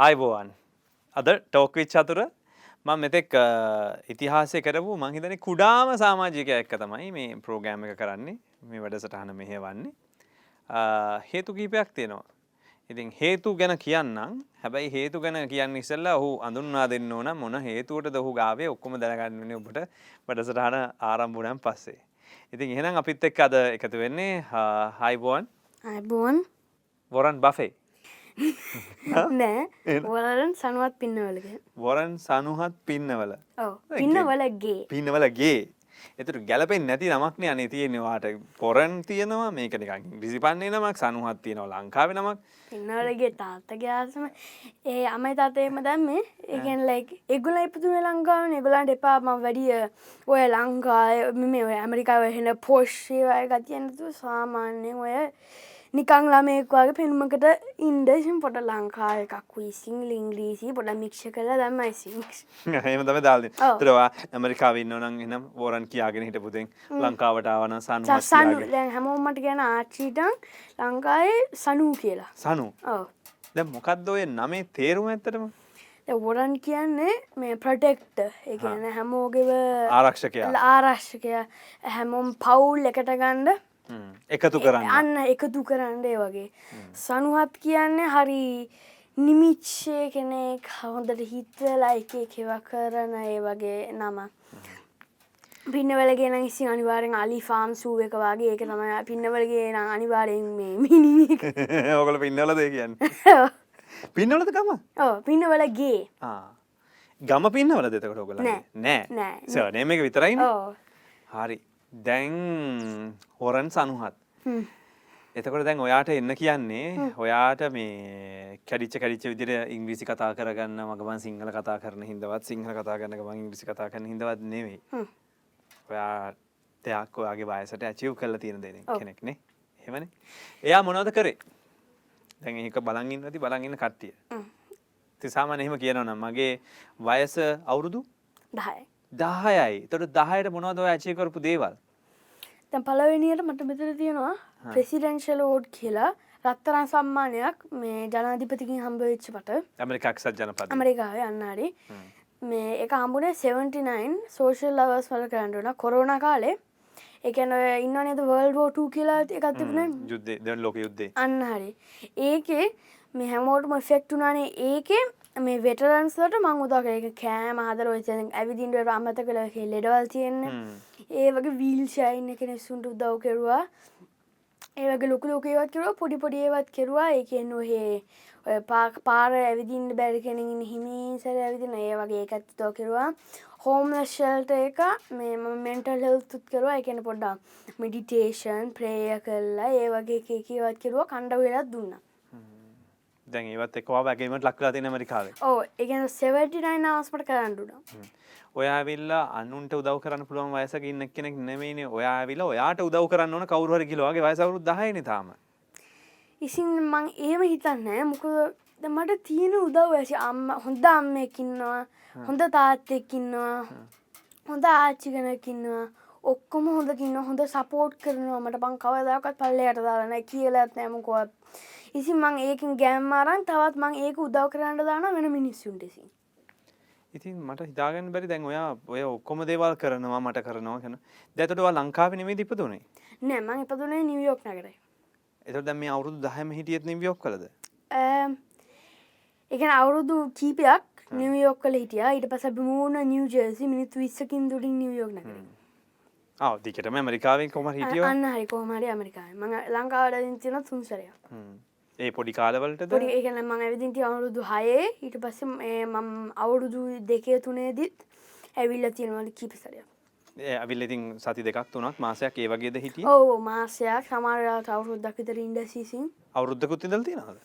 හයිබෝවන් අද ටෝක්විච් අතුර මං මෙතෙක් ඉතිහාසය කරපු මංහිතන කුඩාම සාමාජිකය එක්ක තමයි මේ ප්‍රෝගෑම එක කරන්නේ මේ වැඩසටහන මෙහෙ වන්නේ හේතු කීපයක් තියෙනවා. ඉතින් හේතු ගැන කියන්නම්. හැබැයි හේතු ගැන කියන්න ඉස්සල්ලා ඔහු අඳුන්වා දෙන්න ඕන මොන හේතුවට දහු ගාවේ ඔක්කොම දැනගන්නන ඔබට වැඩසටහන ආරම්භුණයන් පස්සේ. ඉතින් එහෙනම් අපිත් එක් අද එකතු වෙන්නේ හයිබෝන් අයිබෝන් වොරන් බෆේ නෑ. වලරන් සනුවත් පින්නවලක වොරන් සනුහත් පින්නවල. පින්නවලගේ පින්නවලගේ එතුට ගැලපෙන් නැති නමක්න අනේ තියෙනවාට පොරන් තියෙනවා මේක නිකන් විසිපන්නේ නමක් සනුහත් තියෙනවා ලංකාව නමක්. පින්නවලගේ තාත්තගේ ආසම. ඒ අමයි තාතයම දැම්මේ ඒගෙන් ලයික් එගුල ඉපතුන ලංකාව එගුලන්ට එපා ම වැඩිය ඔය ලංකාය මේ ඔය ඇමරිකාව හෙන පෝෂ්ෂයය ගතියනතු සාමාන්‍යයෙන් ඔය නිකං ළමයෙක් වගේ පෙනුමකට ඉන්ඩසිම් පොට ලංකාව එකක් විසිං ලිංග්‍රීසි පොඩ මික්ෂ කළ සිංක්ස් හම තම දාල ඔව්. තරවා ඇමරිකාවන්න නම් එනම් ෝරන් කියාගෙන හිට පුතෙන් ලංකාවටාවන සනු දැන් හැමෝමට ගැන ආච්චීටන් ලංකායේ සනූ කියලා. සනු? දැ මොකක්ද ඔය නමේ තේරුම ඇත්තටම? වොරන් කියන්නේ මේ ප්‍රටෙක්ට එකන හැමෝගෙව ආරක්ෂකයා. ආරශ්කය හැමෝම් පවුල් එකට ගණ්ඩ. එකතු කරන්න. අන්න එකතු කරන්නඩේ වගේ. සනුහත් කියන්නේ හරි නිමිච්ෂය කෙනෙක් හොඳට හිත්වලා එක කෙව කරන ඒ වගේ නම. පින්නවලගෙන ඉසි අනිවාරෙන් අලි ෆාම් සූ එක වගේ ඒක තමයි. පින්නවලගේ නම් අනිවාරයෙන් මේ මිනි ඕකල පින්නවල දේ කියන්න? පින්නවලද ගම? ඕ පින්නවලගේ. ගම පින්නවල දෙතකට ඔකල නෑ. නෑ. නෑ. විතරයින? ඕ හරි දැන් හොරන් සනුහත්. එතකොට දැන් ඔයාට එන්න කියන්නේ ඔයාට මේ කැඩිච්ච කඩිච්ච විදිර ඉංග්‍රිසි කතා කරගන්න මගමන් සිංහල කතා කරන හිදවත් සිංහල කතා කරන්න ගමන් ඉංග්‍රිසි කතා කරන හිදවත් නෙවෙයි. ඔයා දෙයක් ඔයාගේ වයසට ඇචිව් කල්ල තියෙන දෙන. කෙනෙක්නේ හෙමන එයා මොනවද කරේ? දැන් ඒක බලගින් ඇති බලගන්න කට්ටිය. තිසාමන එහෙම කියනවනම් මගේ වයස අවුරුදු? දහයි දහයයි. තොට දහයට මොනවද ඇචය කරපු දේවල්? තැන් පලවෙනියට මට මෙතර තියෙනවා ප්‍රෙසිඩෙන්ශල් ෝඩ් කියලා. රත්තරන් සම්මානයක් මේ ජනාධිපතිකින් හම්බවෙච්ච පට ඇමරිකක්සත් ජනපද ඇමරිකාව අන්නාරි මේ එක හම්බුනේ 79 සෝෂල් ලවස් වල කරන්නන කොරෝණ කාලේ. එකන ඉන්න නද වර්ල් ෝටූ කියලා එකත් තිබුණ? යුද්ධ දැන් ලෝක යුද්ධේ. අන්න හරි. ඒකේ මේ හැමෝටම ෆෙක්ටුනානේ ඒකේ මේ වෙටරන්ස්ලට මං උදාක එක කෑම හදර ඔය ඇවිදින්ට අමත කළ ලෙඩවල් තියෙන්න. ඒ වගේ වීල්ෂයින්න කෙන සුන්ට උදව් කෙරවා. ඒවගේ ලොක ලෝකේවත් කෙරුව පොඩි පොඩියවත් කෙරවා. ඒකෙන් නොහේ ඔය පාක් පාර ඇවිදින්ට බැරි කෙනෙගින් හිමිසර ඇවිදින ඒ වගේ එකත් තෝ කෙරවා. හෝම්ලශල්ට එක මේ මෙන්ටල් හෙල්තුත් කෙරවා. එකන පොඩ්ඩා මිඩිටේෂන් ප්‍රේය කරලා ඒ වගේ එකකවත් කෙරුව. කණ්ඩ වෙලත් දුන්න දැන් ඒවත් එකවා වැගේීමට ලක්ලා තින මරිකාවේ ඕ එකන සෙවටිනයි අවස්මට කරන්නඩුන ඔයාවිල්ල අනුන්ට උදව කරන්න පුළුවන් වයසක ඉන්න කෙනෙක් නෙමේනේ ඔයාවිල ඔයාට උදව කරන්න ඕන කවරුහර කිලවාගේ වයසවරු දහයන තාම. ඉසින් මං ඒම හිතන්න මොකද මට තියෙන උදව් ඇසි අම්ම හොඳ අම්මයකින්නවා හොඳ තාත්තෙක්කින්නවා හොඳ ආච්චිගෙනකින්නවා ඔක්කොම හොඳකින්න හොඳ සපෝට් කරනවා. මට බං කවදකත් පල්ලයට දාලන කියලත් නෑමකොත් ඉසි මං ඒකින් ගෑම්මාරන් තවත් මං ඒක උදව් කරන්න දාන වෙන මිනිස්සුන්ටෙසි ඉතින්. මට හිතාගන්න බැරි දැන් ඔයා ඔය ඔක්කොම දේවල් කරනවා මට කරනවා කන දැතටවා ලංකාව නෙමේ දිපතුනේ නෑමං එපදුනේ නිවියෝක් නකරේ එත දැම මේ අවුරුදු දහම හිටියත් නිවියෝක් කලද එක අවුරුදු කීපයක් නිවියෝක් කල හිටිය. ඊට පස බිමූුණ නිව ජර්සි මිනිත් විස්සකින් දුරින් නිවියෝක් නකර ආව දිකටම ඇමරිකාවෙන් කොම හිටියෝ? අන්න හරි කෝමරි ඇමරිකායි ම ලංකාවට තින තුන්සරය ඒ පොඩි කාලවලටද? පොඩි ඒකන මං ඇවිදින්ති අවුරුදු හයේ ඊට පස්ස මම් අවුරුදු දෙකේ තුනේදිත් ඇවිල්ල තියෙනවල කීපසරය ඒ අවිල් ඉතින් සති දෙකක් තුනක් මාසයක් ඒ වගේද හිටිය? ඕ මාසයක්. සමාරයාට අවුරුද්දක් විතර ඉන්ඩ සිසින්. අවුද්ධකුත් ඉදල් තියෙනද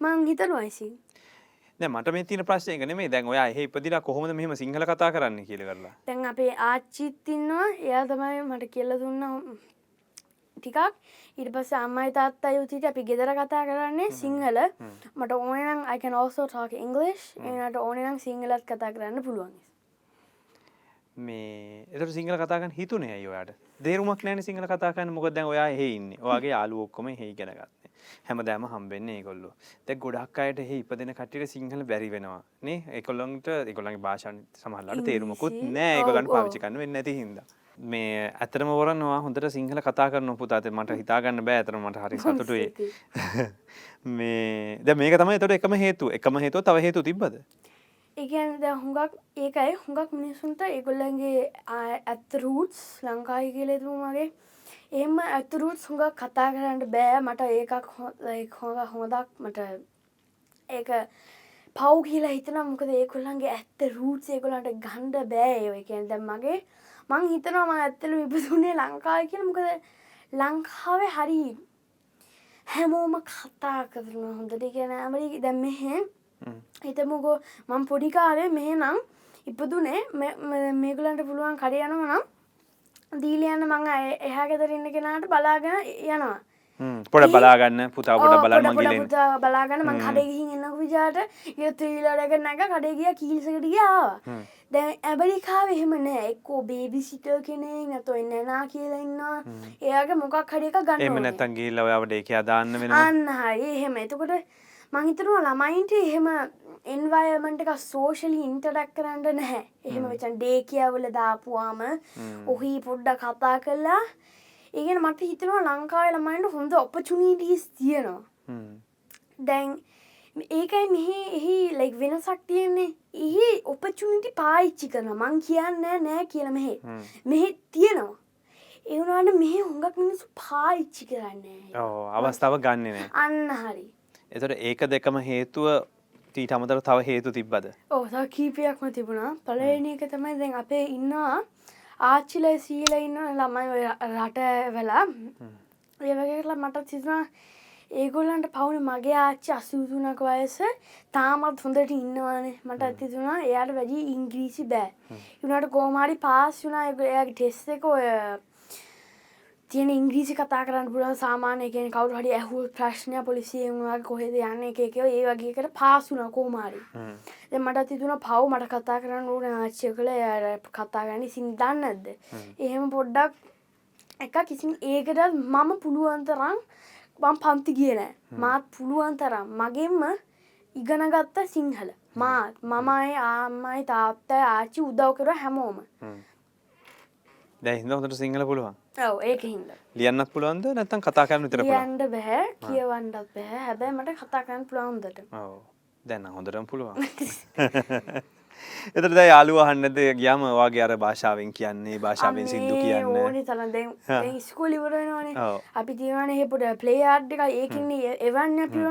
මං හිතන වයිසි මට මේ තින ප්‍රශ්යක නෙමේ දැන් ඔයා එහි ඉපදිලා කොහොමද මෙහම සිංහල කතා කරන්න කියල කරලා? තැන් අපේ ආච්චිත්තින්නවා එයා තමයි මට කියල්ල දුන්න ටිකක්. ඉට පස්ස අම්මයි තාත්තා යුතිට අපි ගෙදර කතා කරන්නේ සිංහල. මට ඕනනම් අයිකන ඕසෝ ටාක ඉංගලිෂ් එනට ඕනනම් සිංහලත් කතා කරන්න පුළුවන්. මේ එතට සිංහල කතාගන්න හිතුනේ අයෝයාට දේරුමක් නෑන සිංහල කතාකන්න මොකද දැන් ඔයා හෙඉන්න ඔයාගේ යාලු ඔක්කොම හෙයි ගැනගත්න හැම දෑම හම්බෙන්නේ ඒකොල්ලු දැ ගොඩක් අයට එහ ඉපදෙන කටියට සිංහල බැරි වෙනවා. නේ? එකොල්ලොන්ට එකොළගේ භාෂණ සමහල්ලට තේරුමකුත්. නෑ. ඔව්. පාවිචිකන්න වෙන්න ඇති හිද මේ ඇතරම වරනවා හොඳට සිංහල කතා කරන පුතාත මට හිතාගන්න බෑ ඇතර මට හරි සතුටුවේ මේ ද මේක තමයි තොට එකම හේතු එකම හේතුව තව හේතු තිබ්බද? ඒකන් ද හුඟක් ඒකයි. හුඟක් මිනිසුන්ට ඒගොල්ලන්ගේ ඇත්ත රූටස් ලංකායි කියලෙතුමගේ එම ඇතුරුත් හුඟක් කතා කරන්න බෑ. මට ඒකක් හොඟ හොඳක් මට ඒක පව් කියලා හිතන මොකද ඒකොල්ලන්ගේ ඇත්ත රූට් ඒකොලන්ට ගණ්ඩ බෑ. ඒකෙන් දැම් මගේ මං හිතනවා ම ඇත්තල ඉපදුනේ ලංකායි කියල. මොකද ලංකාවේ හරි හැමෝම කතා කරන හොඳට. කියන ඇමරි දැම් මෙහෙ හිතමුකෝ මං පොඩිකාරය මෙහ නම් ඉපදුනේ. මේගලන්ට පුළුවන් කඩයනව නම් දීලියන්න මං එහා ගෙදරන්න කෙනාට බලාගෙන යනවා පොඩ බලාගන්න පුතා පොඩ බලන්න පුතා බලාගන්න. මං කඩගිහින් එන්න විජාට ය ත්‍රීලඩක නැක කඩගිය කීල්සකටියාව දැ ඇබරිකාව එහෙම නෑ එක්කෝ බේබි සිට කෙනෙ නැතො එන්න නා කියලා ඉන්නවා. එයාගේ මොකක් එම ගන්න නැත්තන් ගිල්ල ඔයාවට ඒක අදාන්න වෙන අන්න හරි. එහෙම. එතකොට මහිතනවා ළමයින්ට එහෙම එන්වයමට එක සෝෂලි ඉන්ටඩක් කරන්න නැහැ. එහෙම වෙචන් ඩේ කියවල දාපුවාම ඔහි පොඩ්ඩ කතා කල්ලා ඒගෙන මට හිතනවා ලංකාව ළමයින්ට හොඳ ඔපචුනීටස් තියෙනවා. දැන් ඒකයි මෙහි එහි ලෙක් වෙනසක් තියෙන්නේ. එහි ඔපචුනිටි පායිච්චි කරන මං කියන්න නෑ කියල මෙහෙ. මෙහෙ තියෙනවා. ඒවනාට මෙහෙ හොඟක් මිනිසු පායිච්චි කරන්නේ අවස්ථාව ගන්න නෑ අන්න හරි. එතට ඒක දෙකම හේතුව තීට අමතර තව හේතු තිබ්බද? ඕ කීපයක්ම තිබුණා. පලවෙනි එක තමයි දැන් අපේ ඉන්නවා ආච්චිල සීල ඉන්න ළමයි රට වෙලා ඒවගේලා මට තිතුනා ඒගොල්ලන්ට පවුන මගේ ආච්චි අසූතුනක වයස තාමත් හොඳට ඉන්නවානේ මට ඇතිතුනා එයාට වැඩි ඉංග්‍රීසි බෑ. යුනට කෝමාරි පාස් වුනා එයාගේ ටෙස් එක ඔය තියෙන ඉංග්‍රීසි කතා කරන්න පුළන් සාමානය කියෙන කවරු හඩි ඇහුල් ප්‍රශ්නය පොලිසියවාගේ කොහෙද යන්න එකක ඒ වගේකට පාසුන කෝමාරි මට තිතුන පව් මට කතා කරන්න ඕන ආච්චය කළ ය කතා ගනි සින් දන්නද එහෙම පොඩ්ඩක් එක කිසින් ඒකට මම පුළුවන්තරම් බම් පන්ති කියන මාත් පුළුවන්තරම් මගෙන්ම ඉගනගත්ත සිංහල. මාත් මමයි ආමයි තාත්තයි ආච්චි උදව් කර හැමෝම. දැ හිද හොඳට සිංහල පුළුවන් ඔව ඒක හින්ද. ලියන්නත් පුළුවන්ද? නැත්තන් කතා කරන්න විතර පුළුවන් ලියන්ඩ බැහැ කියවන්නත් බැහැ හැබැයි මට කතා කරන්න පුළවන්දට ඔව්. දැන්න හොඳටම පුළුවන්. එතට දැ යාලුවහන්නද ගියම වගේ අර භාෂාවෙන් කියන්නේ භාෂාවෙන් සිින්දු කියන්න? ඕනි තරන් ස්කෝලිවරනවානේ. අපි තිවන හෙපුට ප්ලේ ආඩ්ික ඒකන්නේ එවන්න අපිව.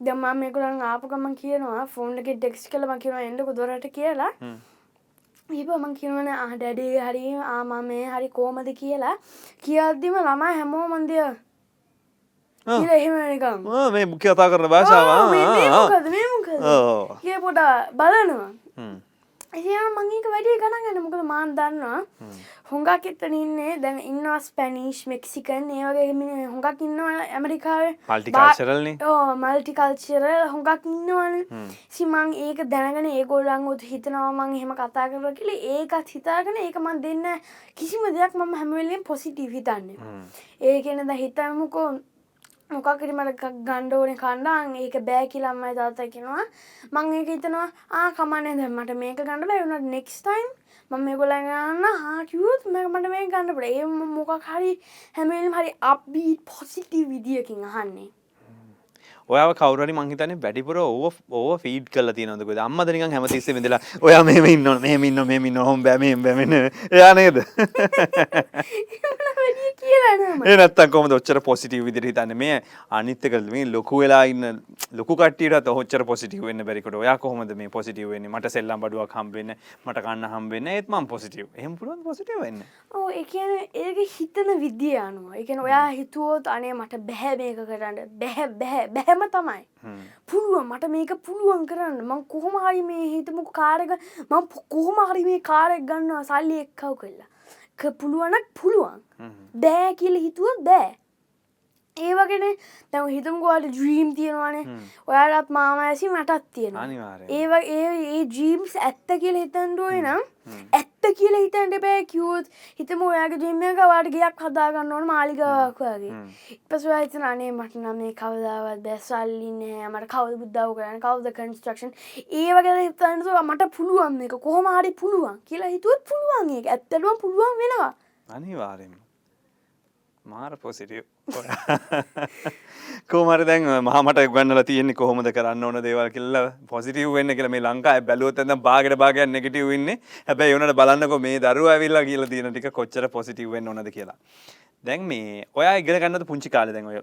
දම්මා මේකුලන් ආපුකම කියනවා ෆෝන්ඩක ටෙක්ස් කලම කියව එඩක දොරට කියලා හ්ම්. ඒප මං කියවන අඩඩේ හරි ආම මේ හරි කෝමද කියලා. කියද්දිම ළමා හැමෝ මන්දය එහෙම නිකම් මේ මුඛ්‍ය කතා කරන භාෂාව. කිය පොඩ බලනවා හ්ම්. එයා මංක වැඩි ගණගන්න මොකද මාන් දන්නවා හොඟක් එත්තන ඉන්නේ දැන් ඉන්නවා ස්පැනිෂ් මෙක්සිකන් ඒවගේ හොඟක් ඉන්නවා ඇමරිකාව Multiculturalනේ. ඕ මල්ටිකල්චර හොඟක් ඉන්නවන හ්ම්. සිමං ඒක දැනගෙන ඒගොල්ලන් උත් හිතනවාමං එහෙම කතා කර කියල ඒකත් හිතාගෙන ඒක මන් දෙන්න කිසිම දෙයක් මම හැමවෙලෙන් පොසිටීව හිතන්න හ්ම්. ඒකෙන ද හිතමුකෝ මොකක්කරි මට ගණ්ඩෝන කණ්ඩාන් ඒක බෑ කියලම්මයි තාතකිනවා මං ඒක හිතනවා ආ කමන්නේ ද මට මේක ගන්න බැවුණට නෙක්ස්ටයිම් මම මේ ගොලගන්න හාකියුත් මෙ මට මේ ගන්නට ඒ මොකක් හරි හැමේම් හරි අප්බීත් පොසිටි විදිියකින් අහන්නේ. ඔයාව කවරනි මංහිතන වැඩිපුර ඕ ඕ ෆීඩ් කල තියනොදක අම්මදනික හැමතිස්ස විදලා ඔයා මෙම ඉන්න මෙමින්න මෙමින්න හොම් බැම බැමෙන යානේද වැඩිය කියලනම ඒනත්තන් කොම ොච්චර පොසිටව විදිරි තන්න මේ අනිත්තකල් මේ ලොකු වෙලා ඉන්න ලොකු කටට හොච්චර පොසිටව වන්න බැරිකට ඔයා කොහොමද මේ පොසිටව වෙන්න? මට සෙල්ලම් බඩුවක් හම්බෙන්න මට කන්න හම්බෙන්න ඒත්මම් පොසිටව එහම පුරුවන් පොසිටව වෙන්න? ඕ එකන ඒක හිතන විද්‍ය අනුව. එකන ඔයා හිතුවෝත් අනේ මට බැහැ මේක කරන්න. බැහැ බැහැ බැහැම තමයි. පුළුවන් මට මේක පුළුවන් කරන්න. මං කොහොම හරි මේ හිතමුක කාරක මං කොහොම හරි මේ කාරෙක් ගන්නවා සල්ලි එක්කව කරලා. ක පුළුවනක් පුළුවන්. බෑ කියල හිතුවත් බෑ ඒවගෙන තැම හිතමකවාට ද්‍රීම් තියෙනවානේ. ඔයාලත් මාම ඇසි මටත් තියෙන ඒව ඒ ඒ ජීම්ස් ඇත්ත කියල හිතන්ඩුවයි නම් ඇත්ත කියල හිත හිතන්ට බෑ කිවූත් හිතම ඔයාගේ ජිම්මක වාට ගයක් හදාගන්න ඕන මාලිගාවක් වගේ. ඉපස හිතන අනේ මට නම් මේ කවදාවත් බැස්සල්ලින්නේ මට කවද බුද්ධාව කරන්න කවද කන්ස්ට්‍රක්ෂන් ඒ වගේ හිතන්නතු මට පුළුවන් එක කොහොම හරි පුළුවන්. කියලා හිතුවත් පුළුවන් ඒක. ඇත්තටම පුළුවන් වෙනවා. අනිවාරෙන්ම මාර පොසිටිය් කෝමර දැන් මහමට ගන්නල තියන්නේ කොහොමද කරන්න ඕන දේවල් කියල්ල පොසිටිව් වෙන්න කියල. මේ ලංකා බැලුවොත් ඇඳ බාගට බාගයක් නෙගටව වෙන්න. හැබැයි යනට බලන්නක මේ දරුව ඇවිල්ලා කියලා තියෙන ටික කොච්චර පොසිටිව් වෙන්න ඕනද කියලා. දැන් මේ ඔයා ඉගෙන ගන්නද පුංචි කාලෙ දැන් ඔය?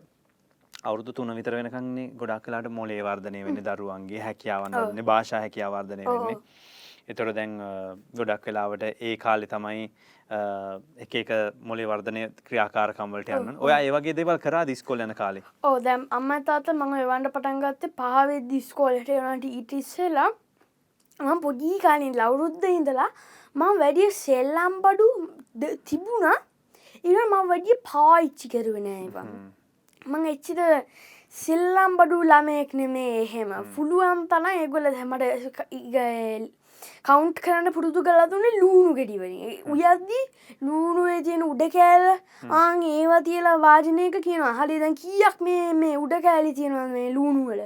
අවුරුදු තුන විතර වෙනකන්නේ ගොඩක් කලාට මොලේ වර්ධනය වෙන්න දරුවන්ගේ හැකියාවන් වන්නේ භාෂා හැකියා වර්ධනය වෙන්නේ. එතොට දැන් ගොඩක් වෙලාවට ඒ කාලෙ තමයි එක එක මොලේ වර්ධනය ක්‍රියාකාරකම්වලට යන්න. ඔය ඒවගේ දෙවල් කර දිස්කොල් යන කාලේ? ඕ දැම් අම්ම තාත මඟ එවන්ට පටන්ගත්ත පහවෙත් දිස්කෝලට යනට ඉටිස්සෙලා මම පොඩී කාලින් ලවුරුද්ධ ඉඳලා මං වැඩිය සෙල්ලම් බඩු තිබුණා. ඉර මං වැඩිය පායිච්චි කරුවෙන ඒවා. මං එච්චිත සිල්ලම් බඩු ළමයෙක් නෙමේ එහෙම. පුළුවන් තන ඒගොල හැමට කවුන්් කරන්න පුරුදු කලා දුන්නේ ලූුණු ගෙඩිවනි උයද්දී ලූුණුවේ තියෙන උඩ කෑල ආං ඒවා තියලා වාජනයක කියන හලි දැන් කියක් මේ මේ උඩ කෑලි තියෙනවා මේ ලූුණුවල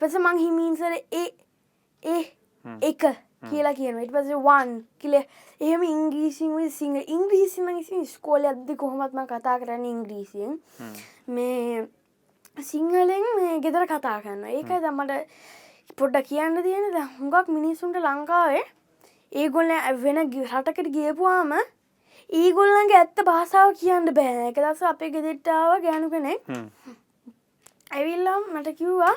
පස මං හිමීන්සර ඒ ඒ එක කියලා කියන ඉට පස වන් කියල. එහෙම ඉංග්‍රීසිං සිංහ ඉංග්‍රීසිම ස්කෝල අද කොහොමත්ම කතා කරන්න ඉංග්‍රීසියෙන්. මේ සිංහලෙන් ගෙදර කතා කරන්න ඒකයි දම්මට පොඩ්ඩ කියන්න තියෙන ද හුඟක් මිනිස්සුන්ට ලංකාවේ ඒගොල්ල වෙන රටකට ගියපුවාම ඒගොල්ලන්ගේ ඇත්ත භාසාාව කියන්න බෑ. එක දස අපේ ගෙදෙට්ටාව ගෑනු කෙනෙක් ඇවිල්ලම් මට කිව්වා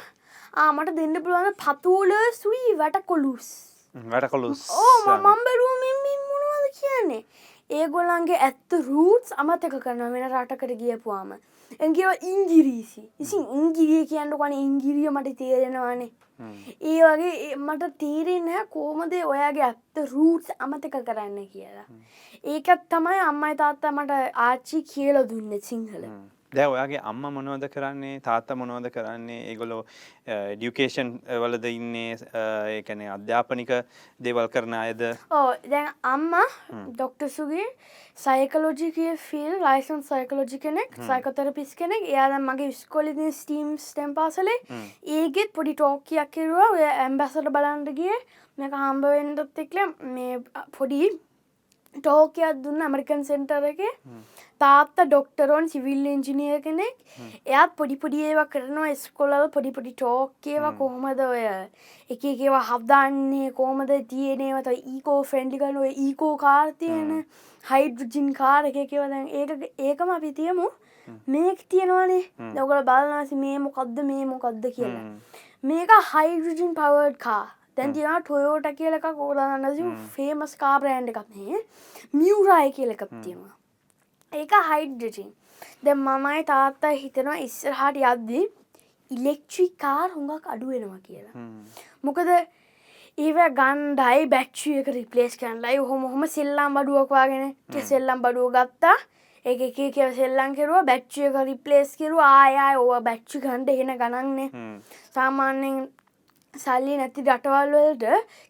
ආමට දෙන්න පුළුවන් පතුූල සුයි වැට කොලුස් වැටකොලුස් ඕ මම්බරුවමින් මොනවද කියන්නේ? ඒගොල්ලන්ගේ ඇත්ත රූටස් අමතක කරන වෙන රටකට ගියපුවාම. එගේව ඉංගිරීසි. ඉසින් ඉංගිරිය කියන්න කන ඉංගිරිය මට තේරෙනවානේ ඒ වගේ මට තේරෙන්න කෝමද ඔයාගේ ඇත්ත රූටස් අමතක කරන්න කියලා. ඒකත් තමයි අම්මයි තාත්තා මට ආච්චි කියල දුන්න සිංහල දැ ඔයාගේ අම්ම මොනවද කරන්නේ? තාත්ත මොනවද කරන්නේ? ඒගොලෝ ඩියුකේෂන් වලද ඉන්නේ? ඒකැනෙ අධ්‍යාපනික දේවල් කරන අයද? ඕ දැන් අම්ම ඩොක්ටසුගේ සයිකලෝජිකය ෆිල් ලයිසන් සයිකලෝජි කෙනෙක් සයිකතර පිස් කෙනෙක්. එයාද මගේ ස්කොලිදි ස්ටීම් ස්ටම් පාසලේ ඒගෙත් පොඩි ටෝකයක් කෙරවා. ඔය ඇම්බැසට බලන්ටගේ මේක හම්බවෙන්ඩත් එක්ල මේ පොඩි ටෝකයක් දුන්න ඇමරිකන් සෙන්ටර එක. තාත්ත ඩොක්ටරෝන් සිවිල් එංජිනිය කෙනෙක්. එයත් පොඩිපොඩි ඒවා කරනවා ස්කොලල් පොඩිපොඩි ටෝක්කේවා කොහොමද ඔය එක ඒවා හබ්දාන්නේ කෝමද තියනේවත ඒකෝ ෆ්‍රෙන්ඩිකන ඔය ඒකෝ කාර්තියන හයිඩජින් කාර එක කියවද ඒක ඒකම අපි තියමු. මේක තියෙනවානේ. දවකල බලනසි මේ මොකක්ද මේ මොකක්ද කියලා. මේක හයිඩජින් පවර්ඩ් කා දැන් තින ටොයෝට කියලක කෝදාන්නසි ෆේමස් කාබ්‍රෑන්් එකක් මේ මියවරාය කියලකක් තියෙනවා. ඒක හයිඩ්ජින් ද මමයි තාත්තා හිතනවා ඉස්සරහට යද්දී ඉලෙක්ට්‍රිකාර් හුඟක් අඩුවෙනවා කියලා. මොකද ඒව ගන්ඩයි බැච්චියක රිපලේස් කරන්නලයි. හොම හොම සෙල්ලම් බඩුවක්වාගෙන සෙල්ලම් බඩුව ගත්තා. ඒ එක කියව සෙල්ලන් කෙරුව. බැච්චියක රිපලේස් කෙරු ආයයි ඕව බැච්චි ගන්ඩ හෙන ගණන්නේ සාමාන්‍යෙන් සල්ලි නැති රටවල්වලට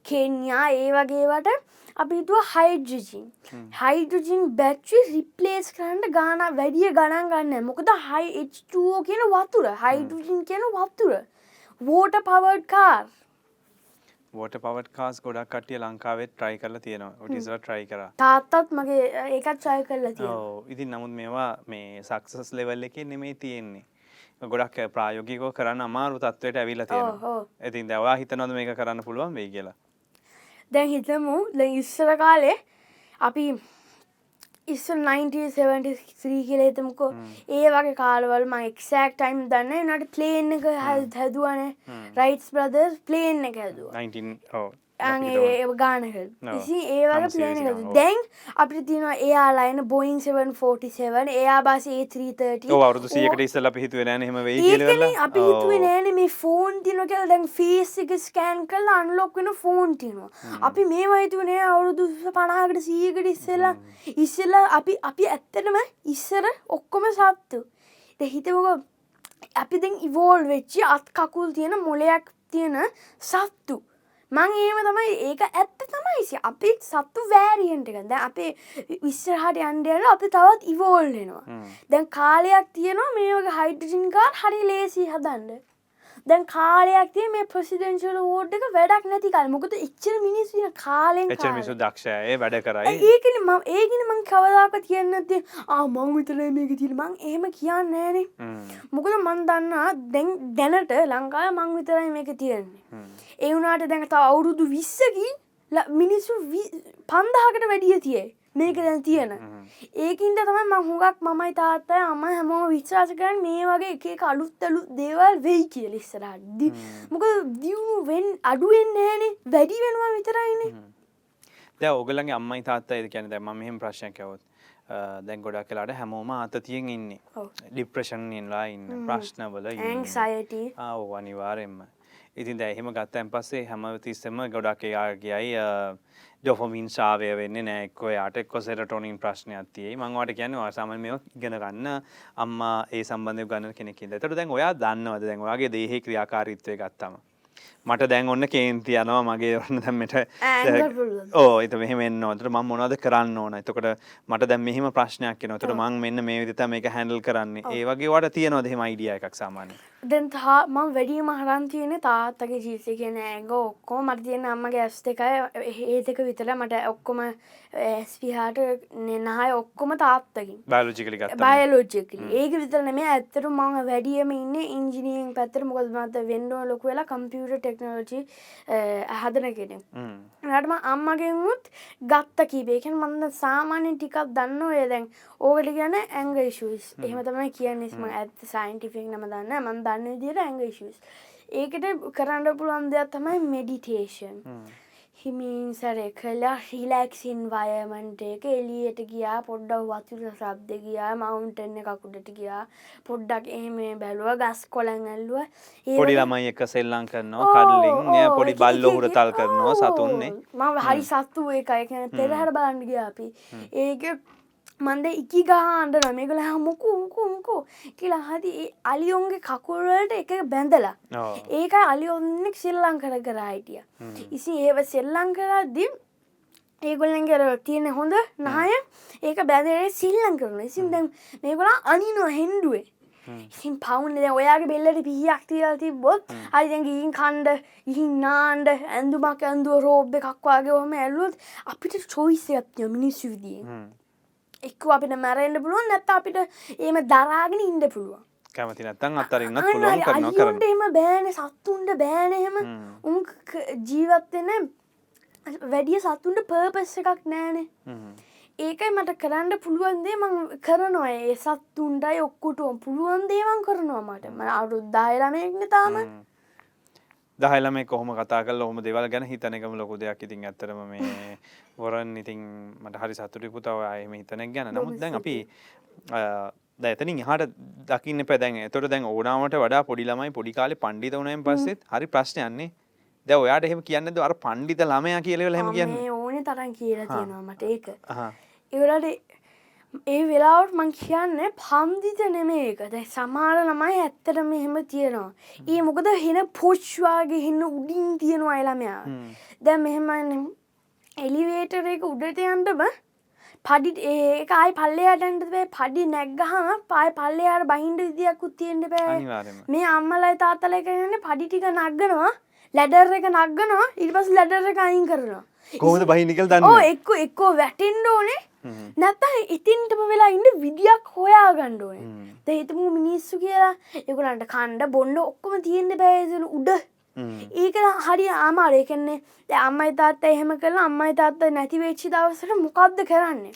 කෙන්යා ඒ වගේවට අපි හිතුව හයිඩජින් හයිඩජින් බැච්චි රිප්ලේස් කරන්න ගාන වැඩිය ගණන් ගන්න. මොකද හයිෝ කියන වතුර හයිඩජින් කියන වතුර. Water powered car water power cars ගොඩක් කටිය ලංකාවෙත් ට්‍රයි කරලා තියෙනවා. ඔටිසල ට්‍රයි කර. තාත්තත් මගේ ඒකත් ට්‍රයි කරලා ඉතින් නමුත් මේවා මේ සක්සස් ලෙවල් එක නෙමේ තියෙන්නේ ගොඩක් ප්‍රායෝගිකෝ කරන්න අමාරු තත්වයට ඇවිල්ල තියෙන ඉතින් දවා හිතනොද මේක කරන්න පුළුවන් වේ කියලා? දැන් හිතමු ද ඉස්සර කාලේ අපි ඉස්ස 1973 කියල හිතමුකෝ. ඒ වගේ කාලවල් ම එක්සෑක් ටයිම් දන්න නට ප්ලේන් එක හැදුවන රයිටස් බ්‍රදර් ප්ලේන් එක හැදුව. ඒ ගානක. ඒ වගේ ප්ලේන දැන් අපි තින එයාලායින බොයින් 747 එයා බාස ඒ330 අවරුදු සියකට ඉස්සල පිහිතුව නෑනම වේ අපි නෑන මේ ෆෝන් තින කියල දැන් ෆේස් එක ස්කෑන් කල් අන්ලොක් වෙන ෆෝන් තිනවා අපි මේ වයිතුනේ අවුරුදු පනාකට සීකට ඉස්සෙල්ලා. ඉස්සෙල්ලා අපි අපි ඇත්තටම ඉස්සර ඔක්කොම සත්තු. හිතවක අපි දැන් ඉවෝල් වෙච්චි අත් කකුල් තියෙන මොලයක් තියෙන සත්තු මං ඒම තමයි ඒක ඇත්ත තමයිසි අපිත් සත්තු වෑරියෙන්ට එක දැ අපේ විස්සරහට අන්ඩයල අපි තවත් ඉවෝල්ලෙනවා දැන් කාලයක් තියෙනවා මේ වගේ හයිඩජින්කාර් හරි ලේසි හදන්ඩ දැන් කාලයක් තිය මේ ප්‍රසිඩෙන්ශල ෝඩ් එක වැඩක් නැතිකල් මොකද එච්චර මිනිස් වෙන කාලෙන් එච්ච මිසු දක්ෂය. වැඩ කරයි. ඒකන ම ඒගෙන මං කවදාක කියන්නති ආ මං විතර මේක තිල් මං එහෙම කියන්න නෑනේ මොකද මන් දන්නා දැන් දැනට ලංකාය මං විතරයි මේක තියෙන්නේ. ඒ වුනාට දැඟත අවුරුදු විස්සකින් මිනිස්සු පන්දහකට වැඩිය තියේ මේක දැන් තියෙන. ඒකින්ද තමයි මං හුඟක් මමයි තාත්තයි අම හැමෝම විශ්වාස කරන්න මේ වගේ එක අලුත්තලු දේවල් වෙයි කියල ඉස්සරහදදි මොක දියුණු වෙන් අඩුවෙන් නෑනේ වැඩි වෙනවා විතරයිනේ දැ ඔගලගේ අම්මයි තාත්තයිද කියන දැම මෙහෙම ප්‍රශ්නයකවොත් දැන් ගොඩක් කලාට හැමෝම අතතියෙන් ඉන්නේ. ඩිප්‍රෂන්ලා ඉන්න ප්‍රශ්නවල ඇන්සයට ආව අනිවාරෙන්ම ඉතින් දැහෙම ගත්තැන් පස්සේ හැම තිස්සම ගොඩක් එයා කියයි ඩොෆොමින් ශාවය වෙන්න නෑක්කො යාට එක්කො සෙරටොනින් ප්‍රශ්නයක් තියේ මංවාට කියන්න සාමන් මේ ඉගෙන ගන්න අම්මා ඒ සම්බන්ධය ගන්න කෙනෙකින් තට දැන් ඔයා දන්නවද? දැන් ඔයාගේ දේහි ක්‍රියාකාරිත්වය ගත්තම. මට දැන් ඔන්න කේන්ති යනවා මගේ ඔන්න දැම්මට ඕ එත මෙහම ොට ම මොනද කරන්න ඕන? එතකොට මට දැම් මෙහම ප්‍රශ්නයක් කියෙන තොට මං මෙන්න මේ විත මේක හැඩල් කරන්නේ. ඒ වගේ වට තියනොද හෙම ඉඩිය එකක් සාමාන්‍ය දැන් තා මං වැඩීම හරන් තියෙන තාත්තගේ ජීසය කියන ඇග ඔක්කෝ මට තියෙන අම්මගේ ඇස් එකයි හේතක විතර මට ඔක්කොම ඇස්පිහාට නනහය ඔක්කොම තාත්තකින් බයලෝජිකලි බයලෝජිකලි ඒක විතර නෙම ඇත්තරු මං වැඩියම ඉන්න ඉංජිනියෙන් පැත්තර මොකද මත වෙන්ඩෝ ලොක වෙලා කම්පියුට ටෙක්නෝජි හදන කෙනෙ නටම අම්මගෙන්මුත් ගත්ත කීබේකෙන් මන්න සාමාන්‍යෙන් ටිකක් දන්න ඔය දැන් ඕකට ගැන ඇංග ශස් එහෙම තමයි කියන්නෙස්ම ඇත් සයින්ටිෆික් නම දන්න මන් දන්න දිට ඇංග ශස් ඒකට කරන්න පුළුවන් දෙයක් තමයි මෙඩිටේෂන් හිමින් සැර කලා රිලක්සින් වයමන්ට එක එලියට ගියා. පොඩ්ඩක් වතුර සබ්ද ගියා. මවුන්ටෙන්න එකකුඩට ගියා. පොඩ්ඩක් එහෙම බැලුව. ගස් කොලන් ඇල්ලුව. පොඩි ළමයි එක සෙල්ලං කරනවා කඩලින්. පොඩි බල්ල හුර තල් කරනවා සතුන්නේ. ම හරි සත්තු එකයි කියන පෙරහර බලන්ඩ ගිය අපි. ඒක මන්ද ඉකි ගහන්ඩ නමෙකල හමුකු උකුම්කෝ කියලා හදි අලියොන්ගේ කකුල්වලට එක බැඳලා ඒක අලි ඔන්නෙක් සෙල්ලං කර කර හිටිය. ඉසි ඒව සෙල්ලං කරද්දි ඒගොල්ලන් කර තියෙන හොඳ නාය ඒක බැදරේ සිල්ලං කරන ඉසින් දැම් මේගොලා අනිනවා හෙන්ඩුවේ. ඉසින් පවුන්ද ඔයාගේ බෙල්ලට පිහියක් තියල් තිබොත් අයිදැ ගීන් කණ්ඩ ඉහින් නාන්ඩ ඇඳුමක් ඇන්දුව රෝබ්බ එකක්වාගේ හොම ඇල්ලුවත් අපිට චොයිසයක්තිය මිනිස්සු විදිිය එක්ක අපිට මැරෙන්න්න පුළුවන් නැත්ත අපිට ඒම දරාගෙන ඉන්ඩ පුළුවන්. කැමති නැත්තන් අත්තරන්න පුළුවන් කරන කරන එම බෑන සත්තුන්ට බෑනහෙම උන් ජීවත්වෙන වැඩිය සත්තුන්ට පර්පස්ස එකක් නෑනේ. ඒකයි මට කරන්න පුළුවන්දේ මං කරනවා. ඒ සත්තුන්ටයි ඔක්කුටුවම් පුළුවන්දේවන් කරනවා මට. ම අරුද්ධායලමයක්න තාම දහලම කොහොම කතා කල හොම දෙවල් ගැන හිතනකම ලොකු දෙයක්. ඉතින් ඇතරම මේ වොරන් ඉතින් මට හරි සතුටිකු තව අයම හිතනෙක් ගැන. නමුත් දැන් අපි දැතනින් හට දකින්න පැදැන් තොට දැන් ඕනාමට වඩා පොඩි ළමයි පොඩි කාලේ පණ්ඩිත වනයෙන් පස්සෙත් හරි ප්‍රශ්නයන්නේ ද ඔයාට එහෙම කියන්න අර පණ්ඩිත ළමයා කියලවල හෙම කියන්න. ඕන තරන් කියලා තියෙනවා මට ඒක. ඒවලට ඒ වෙලාවට මං කියන්න පන්දිත නෙමේ එක දැ සමාර ළමයි ඇත්තට මෙහෙම තියෙනවා. ඒ මොකද හෙන පොච්්වාගේ හෙන්න උඩින් තියෙනවා අයළමයා දැ මෙහෙම එලිවේටර එක උඩට යන්ටම පඩි ඒකයි පල්ලයාටන්ටේ පඩි නැක්ගහම පයි පල්ලයාට බහින්ඩ විදියක් උත්තියෙන්ට පෑ මේ අම්මලයි තාත්තල කරන්න පඩිටික නක්ගනවා ලැඩර් එක නක්ගනවා ඉල්පස් ලැඩර එක අයින් කරනවා. කොහද බහිනිකල් දන්න එක්ක එක්කෝ වැටෙන්ඩ ඕනේ නැත්ත ඉතින්ටම වෙලා ඉන්න විදියක් හොයා ගණ්ඩුවන හිතමු මිනිස්සු කියලා එකුලන්ට කණ්ඩ බොන්්ඩ ඔක්කොම තියෙන්ට බෑසන උඩ. ඒක හරි ආමාරයකෙන්නේ අම්මයි තාත්ත එහෙම කළ අම්මයි තාත්ත නැතිවෙච්චි දවසට මොකක්ද කරන්නේ?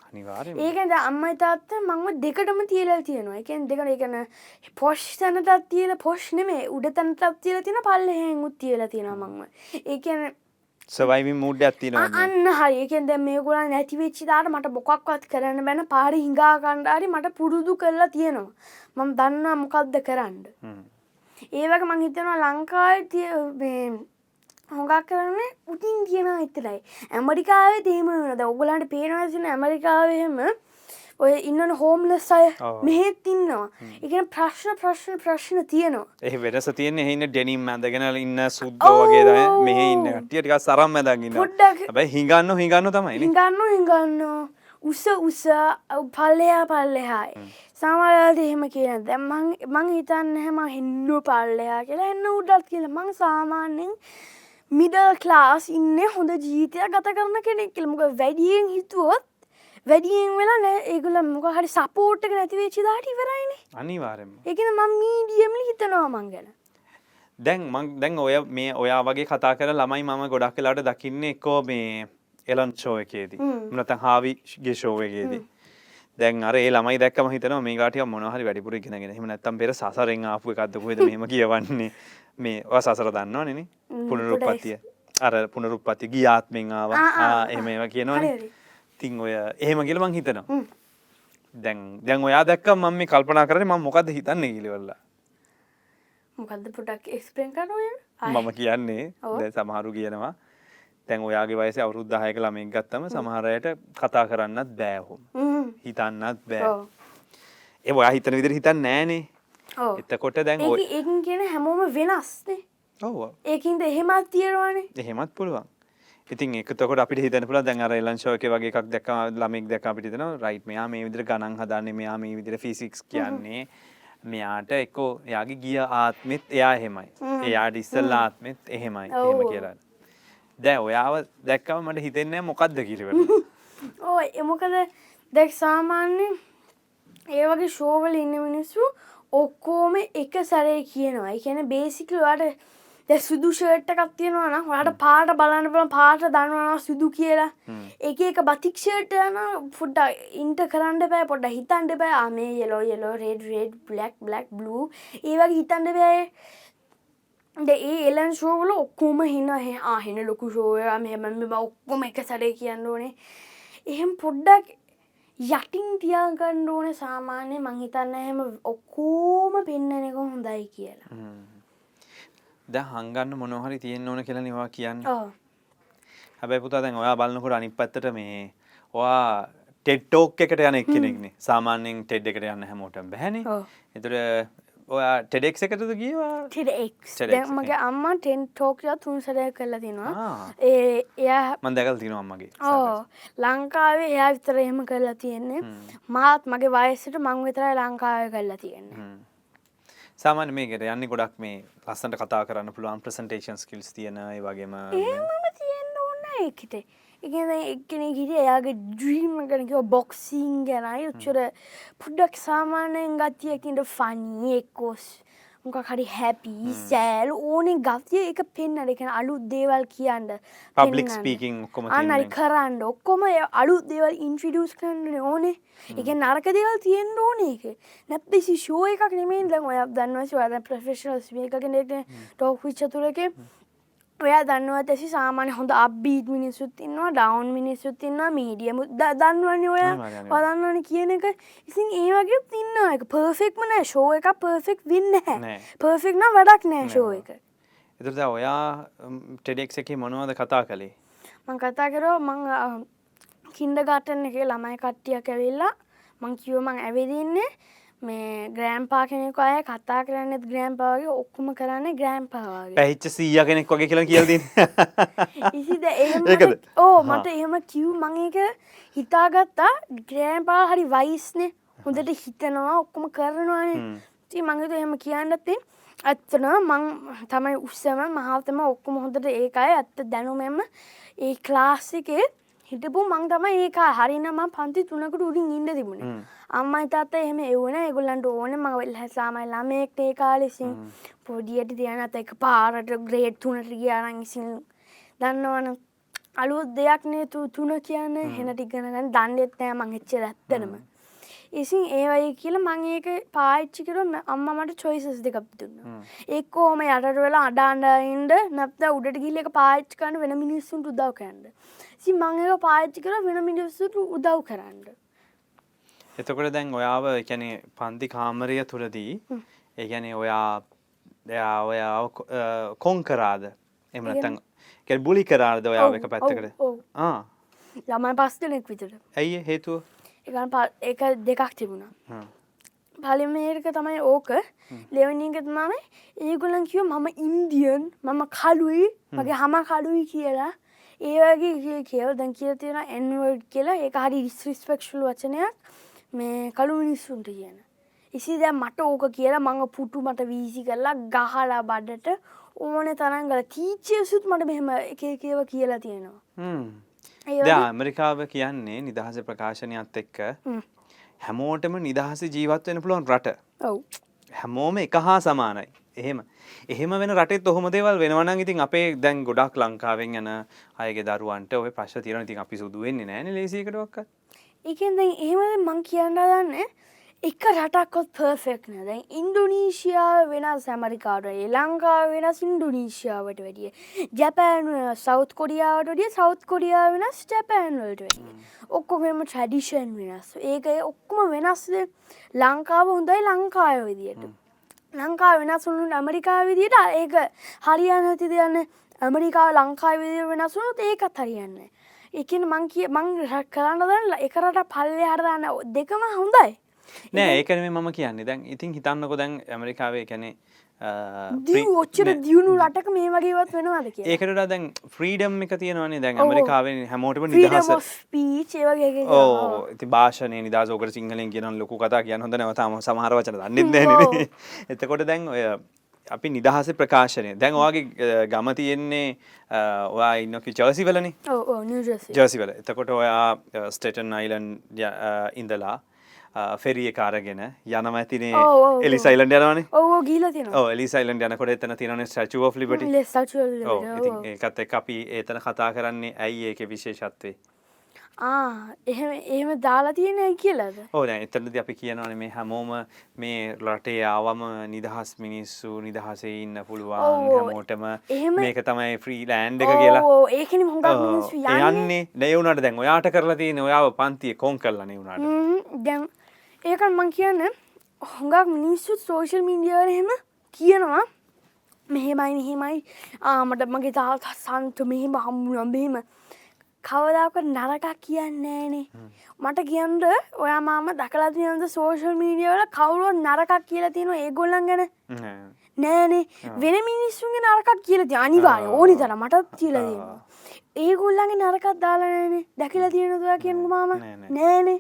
ඒකද අම්මයි තාත්ත මංව දෙකටම තියලා තියෙනවා. එකෙන් දෙකට එකන පොෂ් තැනටත් තියල පොෂ් නෙමේ උඩ තැනටත් තියල තින පල්ලහෙන් උත් තියලා තියෙන මංව ඒකන සවයිවි මුඩ් ඇතිනවා අන්න හරිකෙන් දැ මේ ගොලන් නැතිවෙච්චිදාට මට බොකක්වත් කරන්න බැන පාරි හිඟා කණ්ඩාරි මට පුරුදු කරලා තියෙනවා. මම දන්නා මොකක්ද කරන්න. ඒවක මං හිතනවා ලංකායි තිය හොඟක් කරන්න උටින් කියන එතරයි ඇමරිකාවේ තේම වනද ඔගලන්ට පේනවසින ඇමරිකාවහෙම ඔය ඉන්නන හෝම්ලස් අය. මෙහෙත් ඉන්නවා. එකන ප්‍රශ්න ප්‍රශ්න ප්‍රශ්න තියනවා. එහි වෙනස තියෙන එහින්න ඩෙනිම් ඇඳගෙන ඉන්න සුද්දෝ වගේ තමයි. මෙහ ඉන්න කටිය ටිකක් සරම් පොඩ්ඩක් හැබැයි හිඟන්න හිඟන්න තමයි හිඟන්න හිඟන්න. උස උස පල්ලයා පල්ලෙහායි. සමරයාද එහෙම කියන දැ මං හිතන්න හැම හෙන්නු පල්ලයා කියලා එන්න උඩත් කියල. මං සාමාන්‍යෙන් මිඩල් ක්ලාස් ඉන්න හොඳ ජීතයක් ගත කරන කෙනෙක් කියලමක වැඩියෙන් හිතුවොත් වැඩියෙන් වෙලා නෑ. ඒගුල මොක හරි සපෝට්ක නැතිවේ චිදාට ඉවරයිනේ. අනිවාරෙන්ම එකන මං මීඩියම්ලි හිතනවා මං ගැන. දැන් මං දැන් ඔය මේ ඔයා වගේ කතා කර ළමයි මම ගොඩක් කලාට දකින්න එක්කෝ මේ එලන් ෂෝ එකේදී. මනතන් හාවිගේ ෂෝවගේදී දැන් අර ඒ ළමයි දැක්කම හිතන මේ ගාටිය මොනහරි වැඩිපුර ඉගෙනගෙන. එහෙම නැත්තම් පෙර සසරෙන් ආපු එකක්ද කොහෙද මෙහෙම කියවන්නේ. මේ සසර දන්නවනේ පුනරුත්පත්තිය. අර පුනරුත්පත්ති ගිය ආත්මෙන් ආවා. එහෙම ඒවා කියනවනේ. ඉතින් ඔය එහෙම කියලා මං හිතනවා. හ්ම්. දැන් දැන් ඔයා දැක්කම මම මේ කල්පනා කරන්නේ මම මොකද්ද හිතන්නේ කියලා මොකක්ද පොටක් එක්ස්පෙන් කරනය මම කියන්නේ. දැන් සමහරු කියනවා දැන් ඔයාගේ වයසේ අවුරුදු 10ක ළමෙක් ගත්තම සමහර අයට කතා කරන්නත් බෑ ඔහොම. හිතන්නත් බෑ. ඒ ඔයා හිතන විදිහට හිතන්නේ නෑනේ. එතකොට දැන් ඒ කියන හැමෝම වෙනස්නේ. ඔව්. ඒකින්ද එහෙමත් තියෙනවානේ. එහෙමත් පුළුවන් ඉතින් ඒකතකොට අපිට හිතන්න පුළුවන් දැන් අර එකේ වගේ එකක් දැක්කම ළමෙක් දැක්කම අපිට හිතෙනවා රයිට් මෙයා මේ විදිහට ගණන් හදන්නේ මෙයා මේ විදිහට ෆිසික්ස් කියන්නේ. මෙයාට එක්කෝ එයාගේ ගිය ආත්මෙත් එයා එහෙමයි. එයාට ඉස්සෙල්ලා ආත්මෙත් එහෙමයි. එහෙම. කියලා. දැන් ඔයාව දැක්කම මට හිතෙන්නේ මොකද්ද කියලා. ඕ එමොකද දැක් සාමාන්‍ය ඒ වගේ ශෝවල ඉන්න මිනිස්සු ඔක්කෝම එක සැරේ කියනවා. කියන බේසිකලවාට දැ සුදු ෂර්ට් එකක් තියෙනවා නම් හට පාට බලන්න බලන පාට දන්නවා සුදු කියලා. එක එක බතික්ෂයට යන පුඩ්ඩ ඉන්ට කරන්න බෑ පොඩ්ඩ හිතන්ට බෑ. ආමේ yellow yellow red red black black blue ඒවගේ හිතන්ට බෑ. ඒ එලන් ශෝවල ඔක්කෝම හින්න හ ආහෙන ලොකු ශෝයම හෙම ඔක්කොම එක සැරේ කියන්න ඕනේ. එහෙම පොඩ්ඩක් යටින් තියාගන්න ඕන සාමාන්‍ය මංහිතන්න එහෙම ඔක්කෝම පෙන්නනෙක හොඳයි කියලා දැන් හංගන්න මොනවහරි තියෙන්න ඕන කියලා නිවා කියන්න. ඕ හැබැයි පුතා දැන් ඔයා බලනකොට අනිත් පැත්තට මේ ඔයා ටෙඩ් ටෝක් එකට යන එක්කෙනෙක්නේ සාමාන්‍යයෙන් ටෙඩ් එකට යන්න හැමෝටම බැහැනේ ඔව්. එතකොට ඔයා ටෙඩෙක්ස් එකටද ගියවා? TEDx, මගේ අම්මා ටෙන් ටෝකයා තුන් සරය කරලා තිනවා. ඒ එයා මම දැකලා තියෙනවා අම්මගේ ඕ ලංකාවේ එයා විතර එහෙම කරලා තියෙන්නේ. මාත් මගේ වයසට මං විතරයි ලංකාව කරලා තියෙන්නේ. සාමාන්‍ය මේකට යන්නේ ගොඩක් මේ ලස්සනට කතා කරන්න පුළුවන් ප්‍රසන්ටේෂන් ස්කිල්ස් තියෙන ඒ වගේම ඒමම තියෙන්න්න ඕන්න එකට එකන එක්කෙන හිට එයාගේ ඩ්‍රීම් ගනකව බොක්සිං ගැනයි උච්චර පුඩ්ඩක් සාමානයෙන් ගතියකින්ට ෆනී එක්කෝස් මොක හරි හැපි සෑල් ඕනේ ගතිය එක පෙන්න්න එකන අලුත් දේවල් කියන්න පබ්ලික්. ස්පීකින් ඔක්කොම අන්නරි කරන්න. ඔක්කොම අලුත් දේවල් ඉන්ෆිඩියස් කරන්න ඕනේ. එක නරක දේවල් තියෙන් ඕන එක නැප්පෙසි ශෝ එකක් නෙමෙන් දැන් ඔය දන්නවශ වද ප්‍රෆෙශනල් මේකගෙනෙට ටෝක් විච්චතුරක ඔයා දන්නවත් ඇසි සාමාන්‍ය හොඳ අබ්බීත් මිනිස්සුත් ඉන්නවා ඩවන් මිනිස්සුත් ඉන්නවා මීඩියම දන්නවනි ඔය. පදන්නවන කියන එක? ඉසින් ඒ වගේ ඉන්න එක පර්ෆෙක්ම නෑ. ශෝ එක පර්ෆෙක්් වෙන්න හැ. පර්ෆෙක්් නම් වැඩක් නෑ ශෝ එක. එතුට ඔයා ටෙඩෙක්ස් එක මොනවද කතා කළේ? මං කතා කරෝ මං කින්ඩ ගටන්න එක ළමයි කට්ටියක් ඇවිල්ලා මං කිව මං ඇවිදින්නේ මේ ග්‍රෑම් පා කෙනෙක අය කතා කරන්නෙත් ග්‍රෑම් පාවගේ ඔක්කොම කරන්නේ ග්‍රෑම් පාවාගේ පැහිච්ච සීය කෙනෙක් වගේ කියලා කියල්දී ඒකද? ඕ. මට එහෙම කිව් මං එක හිතාගත්තා. ග්‍රෑම්පා හරි වයිස්නේ. හොඳට හිතනවා ඔක්කොම කරනවානේ. ති මංගත එහෙම කියන්නත්තේ ඇත්තන මං තමයි උත්සම මහල්තම ඔක්කොම හොඳට ඒකයි ඇත්ත දැනුමෙම. ඒ ක්ලාසිකේ හිටපු මං තම ඒක හරිනම පන්ති තුනකට උඩින් ඉන්න තිබුණේ. අම්මයි තාත්ත එහෙම එවන එගුල්ලන්ට ඕන මං වෙල් හැසාමයි ළමයෙක්ට ඒ කාලෙසින් පොඩියට තියනත එක පාරට ග්‍රේඩ් තුනට ගියානන් ඉසින් දන්නවන අලුත් දෙයක් නේ තු තුන කියන්න. හෙනටිගනගන්න දන්නෙත් නෑ මං එච්ච ඇත්තනම ඉසින් ඒවයි කියල මං ඒක පාච්චි කර අම්ම මට චොයිසස් දෙකක් දුන්න. එක්කෝම යටට වෙලා අඩාන්ඩයින්ඩ නැත්ත උඩට ගිල්ල එක පාච්චිකන්න වෙන මිනිස්සුන්ට උදව් කැන්ඩ සි මං එක පාච්චි කර වෙන මිනිස්සුට උදව් කරන්න. එතකොට දැන් ඔයාව එකැනෙ පන්ති කාමරය තුළදී ඒගැන ඔයා එයා ඔයාව කොන් කරාද? එමනතන් කැ බුලි කරාද ඔයාව එක පැත්තකට? ආ. ළමයි පස් දෙනෙක් විතර. ඇයි හේතුව? එක දෙකක් තිබුණා. පලිමේක තමයි ඕක. ලෙවනික තමයි ඒගොලන් කිව මම ඉන්දියන් මම කලුයි මගේ හම කලුයි කියලා ඒවගේ කියව. දැන් කියල තියෙන එන්වර්ඩ් කියලා. ඒ හරි රිස්රිස්පෙක්ෂල් වචනයක්. මේ කළු මිනිස්සුන්ට කියන. ඉසි දැ මට ඕක කියලා මඟ පුටු මට වීසි කරලා ගහලා බඩට ඕන තරංගල තීච්චයසුත් මට මෙහෙම එක කියව කියලා තියෙනවා. ඇමරිකාව කියන්නේ නිදහස ප්‍රකාශනයත් එක්ක හැමෝටම නිදහස ජීවත් වෙන පුළුවන් රට. ඔව්. හැමෝම එක හා සමානයි එහෙම. එහෙම වෙන රටෙත් ඔහොම දේවල් වෙනවනම් ඉතින් අපේ දැන් ගොඩක් ලංකාවෙන් යන අයගේ දරුවන්ට ඔය ප්‍රශ්න තියෙනවා ඉතින් අපි සුදු වෙන්නේ නැහැ නේ ලේසියකටවත් ඒකෙන් දැන් එහෙම මං කියන්න දන්නේ එක රටක්කොත් පර්ෆෙක්් නෑ. දැන් ඉන්ඩොනීශයාව වෙනස් ඇමරිකාට ඒ ලංකාව වෙනස් ඉන්ඩොනීශයාවට වැඩිය. ජැපෑන් සෞත් කොඩියාවට ඩිය සෞත් කොඩියා වෙනස් ජැපෑන්වලට වැඩිය. ඔක්කොම ට්‍රඩිෂන් වෙනස්. ඒක ඔක්කොම වෙනස්ද? ලංකාව හොඳයි ලංකාය විදියට. ලංකා වෙනස්සුනුට ඇමරිකා විදියට ඒක හරියන්න ඇති දෙයන්න ඇමරිකාව ලංකා විදිය වෙනස්සුනුත් ඒකත් හරියන්න එකන මං කිය මං කරන්න දන්න එකරට පල්ලෙ හරදන්න දෙකම හොඳයි. නෑ ඒකන මම කියන්නේ. දැන් ඉතින් හිතන්නකො දැන් ඇමරිකාවේ කැනෙ දිය ඔච්චර දියුණු රටක මේ වගේවත් වෙනවාද ඒකට දැන් ෆ්‍රීඩම් එක තියෙනවනේ දැන් ඇමරිකාවෙන් හැමෝටම නිදහස. පීචේවගේ ඕ ඉති භාෂණය නිදසෝකට සිංහලෙන් කියන ලොකු කතා කියන්න හොඳ නවතාම සමහර වචන දන්නෙත් එතකොට දැන් ඔය අපි නිදහස ප්‍රකාශනය. දැන් ඔයාගේ ගම තියෙන්නේ ඔයා ඉන්නකි ජර්සිවලනි. ජර්සිවල. එතකොට ඔයා ස්ටේටන් අයිලන් ඉඳලා ෆෙරිය කාරගෙන යනම ඇතිනේ එලි සයිලන්ඩ යනවන. ඕ ගීල එලි සයිලන්ඩ යනකොට එතන තින ස්ටචුව ලිබට ඒකත් එක් අපි ඒතන කතා කරන්නේ ඇයි ඒක විශේෂත්වේ? එහෙම එහෙම දාලා තියෙන කියලද? ඕන එතනද අපි කියනවන මේ හැමෝම මේ රටේ ආවම නිදහස් මිනිස්සු නිදහසේ ඉන්න පුළුවන් හැමෝටම. මේක තමයි ෆ්‍රී ලෑන්් එක කියලා. ඒකන යන්නේ. නැවුනට දැන් ඔයාට කරලා තියෙන ඔයාව පන්තිය කොන් කරලන වුණට. දැන් ඒකන් මං කියන්න. හොඟක් මිනිස්සුත් සෝෂල් මීඩියවල හෙම කියනවා. මෙහෙමයි මෙහෙමයි. ආමට මගේ තාල් සන්ත මෙහෙම හම්මුුවම් බෙහෙම කවදාක නරකක් කියන්නේනේ මට කියන්ද ඔයා මාම දකලාතියන්ද සෝෂල් මීඩියවල කවුරුව නරකක් කියලා තියෙන ඒගොල්ලන් ගැන? නෑනේ වෙන මිනිස්සුන්ගේ නරකක් කියලති අනිවාය ඕනි තර මටත් කියලදීම ඒගොල්ලන්ගේ නරකත් දාලානෑනේ දැකිලා තියෙනතුවා කියන්න මාම? නෑනේ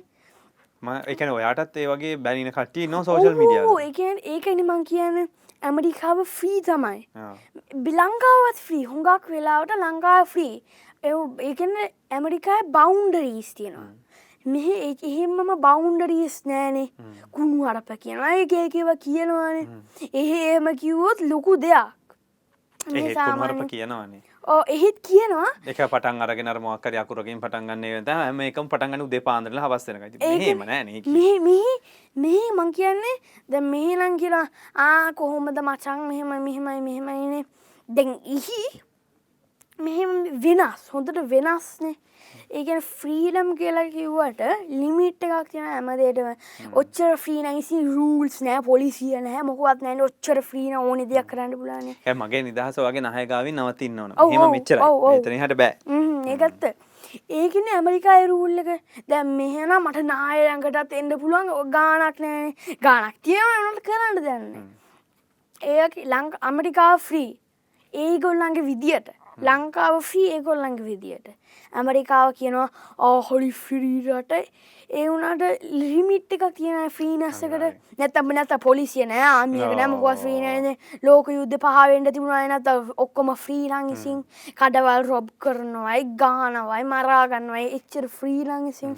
එකන ඔයාටත් ඒ වගේ බැනින කට්ටිය නො සෝශල් මිඩිය ඒ ඒකනි මං කියන්න ඇමරිකාව ෆ්‍රී තමයි. බිලංකාවත් ෆ්‍රී හුඟක් වෙලාවට ලංකා ෆ්‍රී ඒකන ඇමරිකා බෞන්්ඩරීස් තියෙනවා. මෙහ එහෙමම බෞන්්ඩරීස් නෑනේ කුණු හරප කියනවා. ඒකේකව කියනවානේ. එහෙ එම කිව්වොත් ලොකු දෙයක්. කියනවානේ එහෙත් කියනවා එක පටන් අරගෙන මොක්කර අකුරකින් පටන්ගන්නේ ත හම එකම පටන්ගන්න උදේ පාන්දරල හවස්සන මේ මං කියන්නේ ද මේලං කියලා ආ කොහොමද මචන් මෙහෙම මෙහෙමයි මෙහෙමයිනේ දැන් ඉහි මෙහෙම වෙනස් හොඳට වෙනස්නේ. ඒකන ෆ්‍රීඩම් කියලා කිව්වට ලිමිට් එකක් තියෙන ඇමදේටම ඔච්චර ෆ්‍රී නයිසි රූල්ස් නෑ පොලිසිය නෑ මොකවත් නෑන ඔච්චර ෆ්‍රීන ඕන දෙයක් කරන්න පුලාන මගේ නිදහස වගේ නහයගාව නවතින්න ඕන. හෙම මෙච්චර එතනහට බෑ. ඒකත්ත ඒකන ඇමරිකා රූල් එක. දැම් මෙහෙන මට නායයඟටත් එන්න පුළුවන් ගානක් නෑ ගානක් තියනට කරන්න දැන්න ඒ ලං අමරිකා ෆ්‍රී ඒගොල්ලන්ගේ විදියට ලංකාව ෆී ඒගොල්ලන්ගේ විදියට. ඇමරිකාව කියනවා ආහොලි ෆිරීරට ඒ වුණට ලිමිට් එකක් තියෙන ෆ්‍රීනස්සකට නැතම නැත පොලිසිය නෑ ආමියක නැමකුව ්‍රීනයද ලෝක යුද්ධ පහවෙන්ට තිබුණයි නැත ඔක්කොම ෆ්‍රීලංගිසින් කඩවල් රොබ් කරනවයි ගානවයි මරාගන්නවයි එච්චර ෆ්‍රීලංගිසින්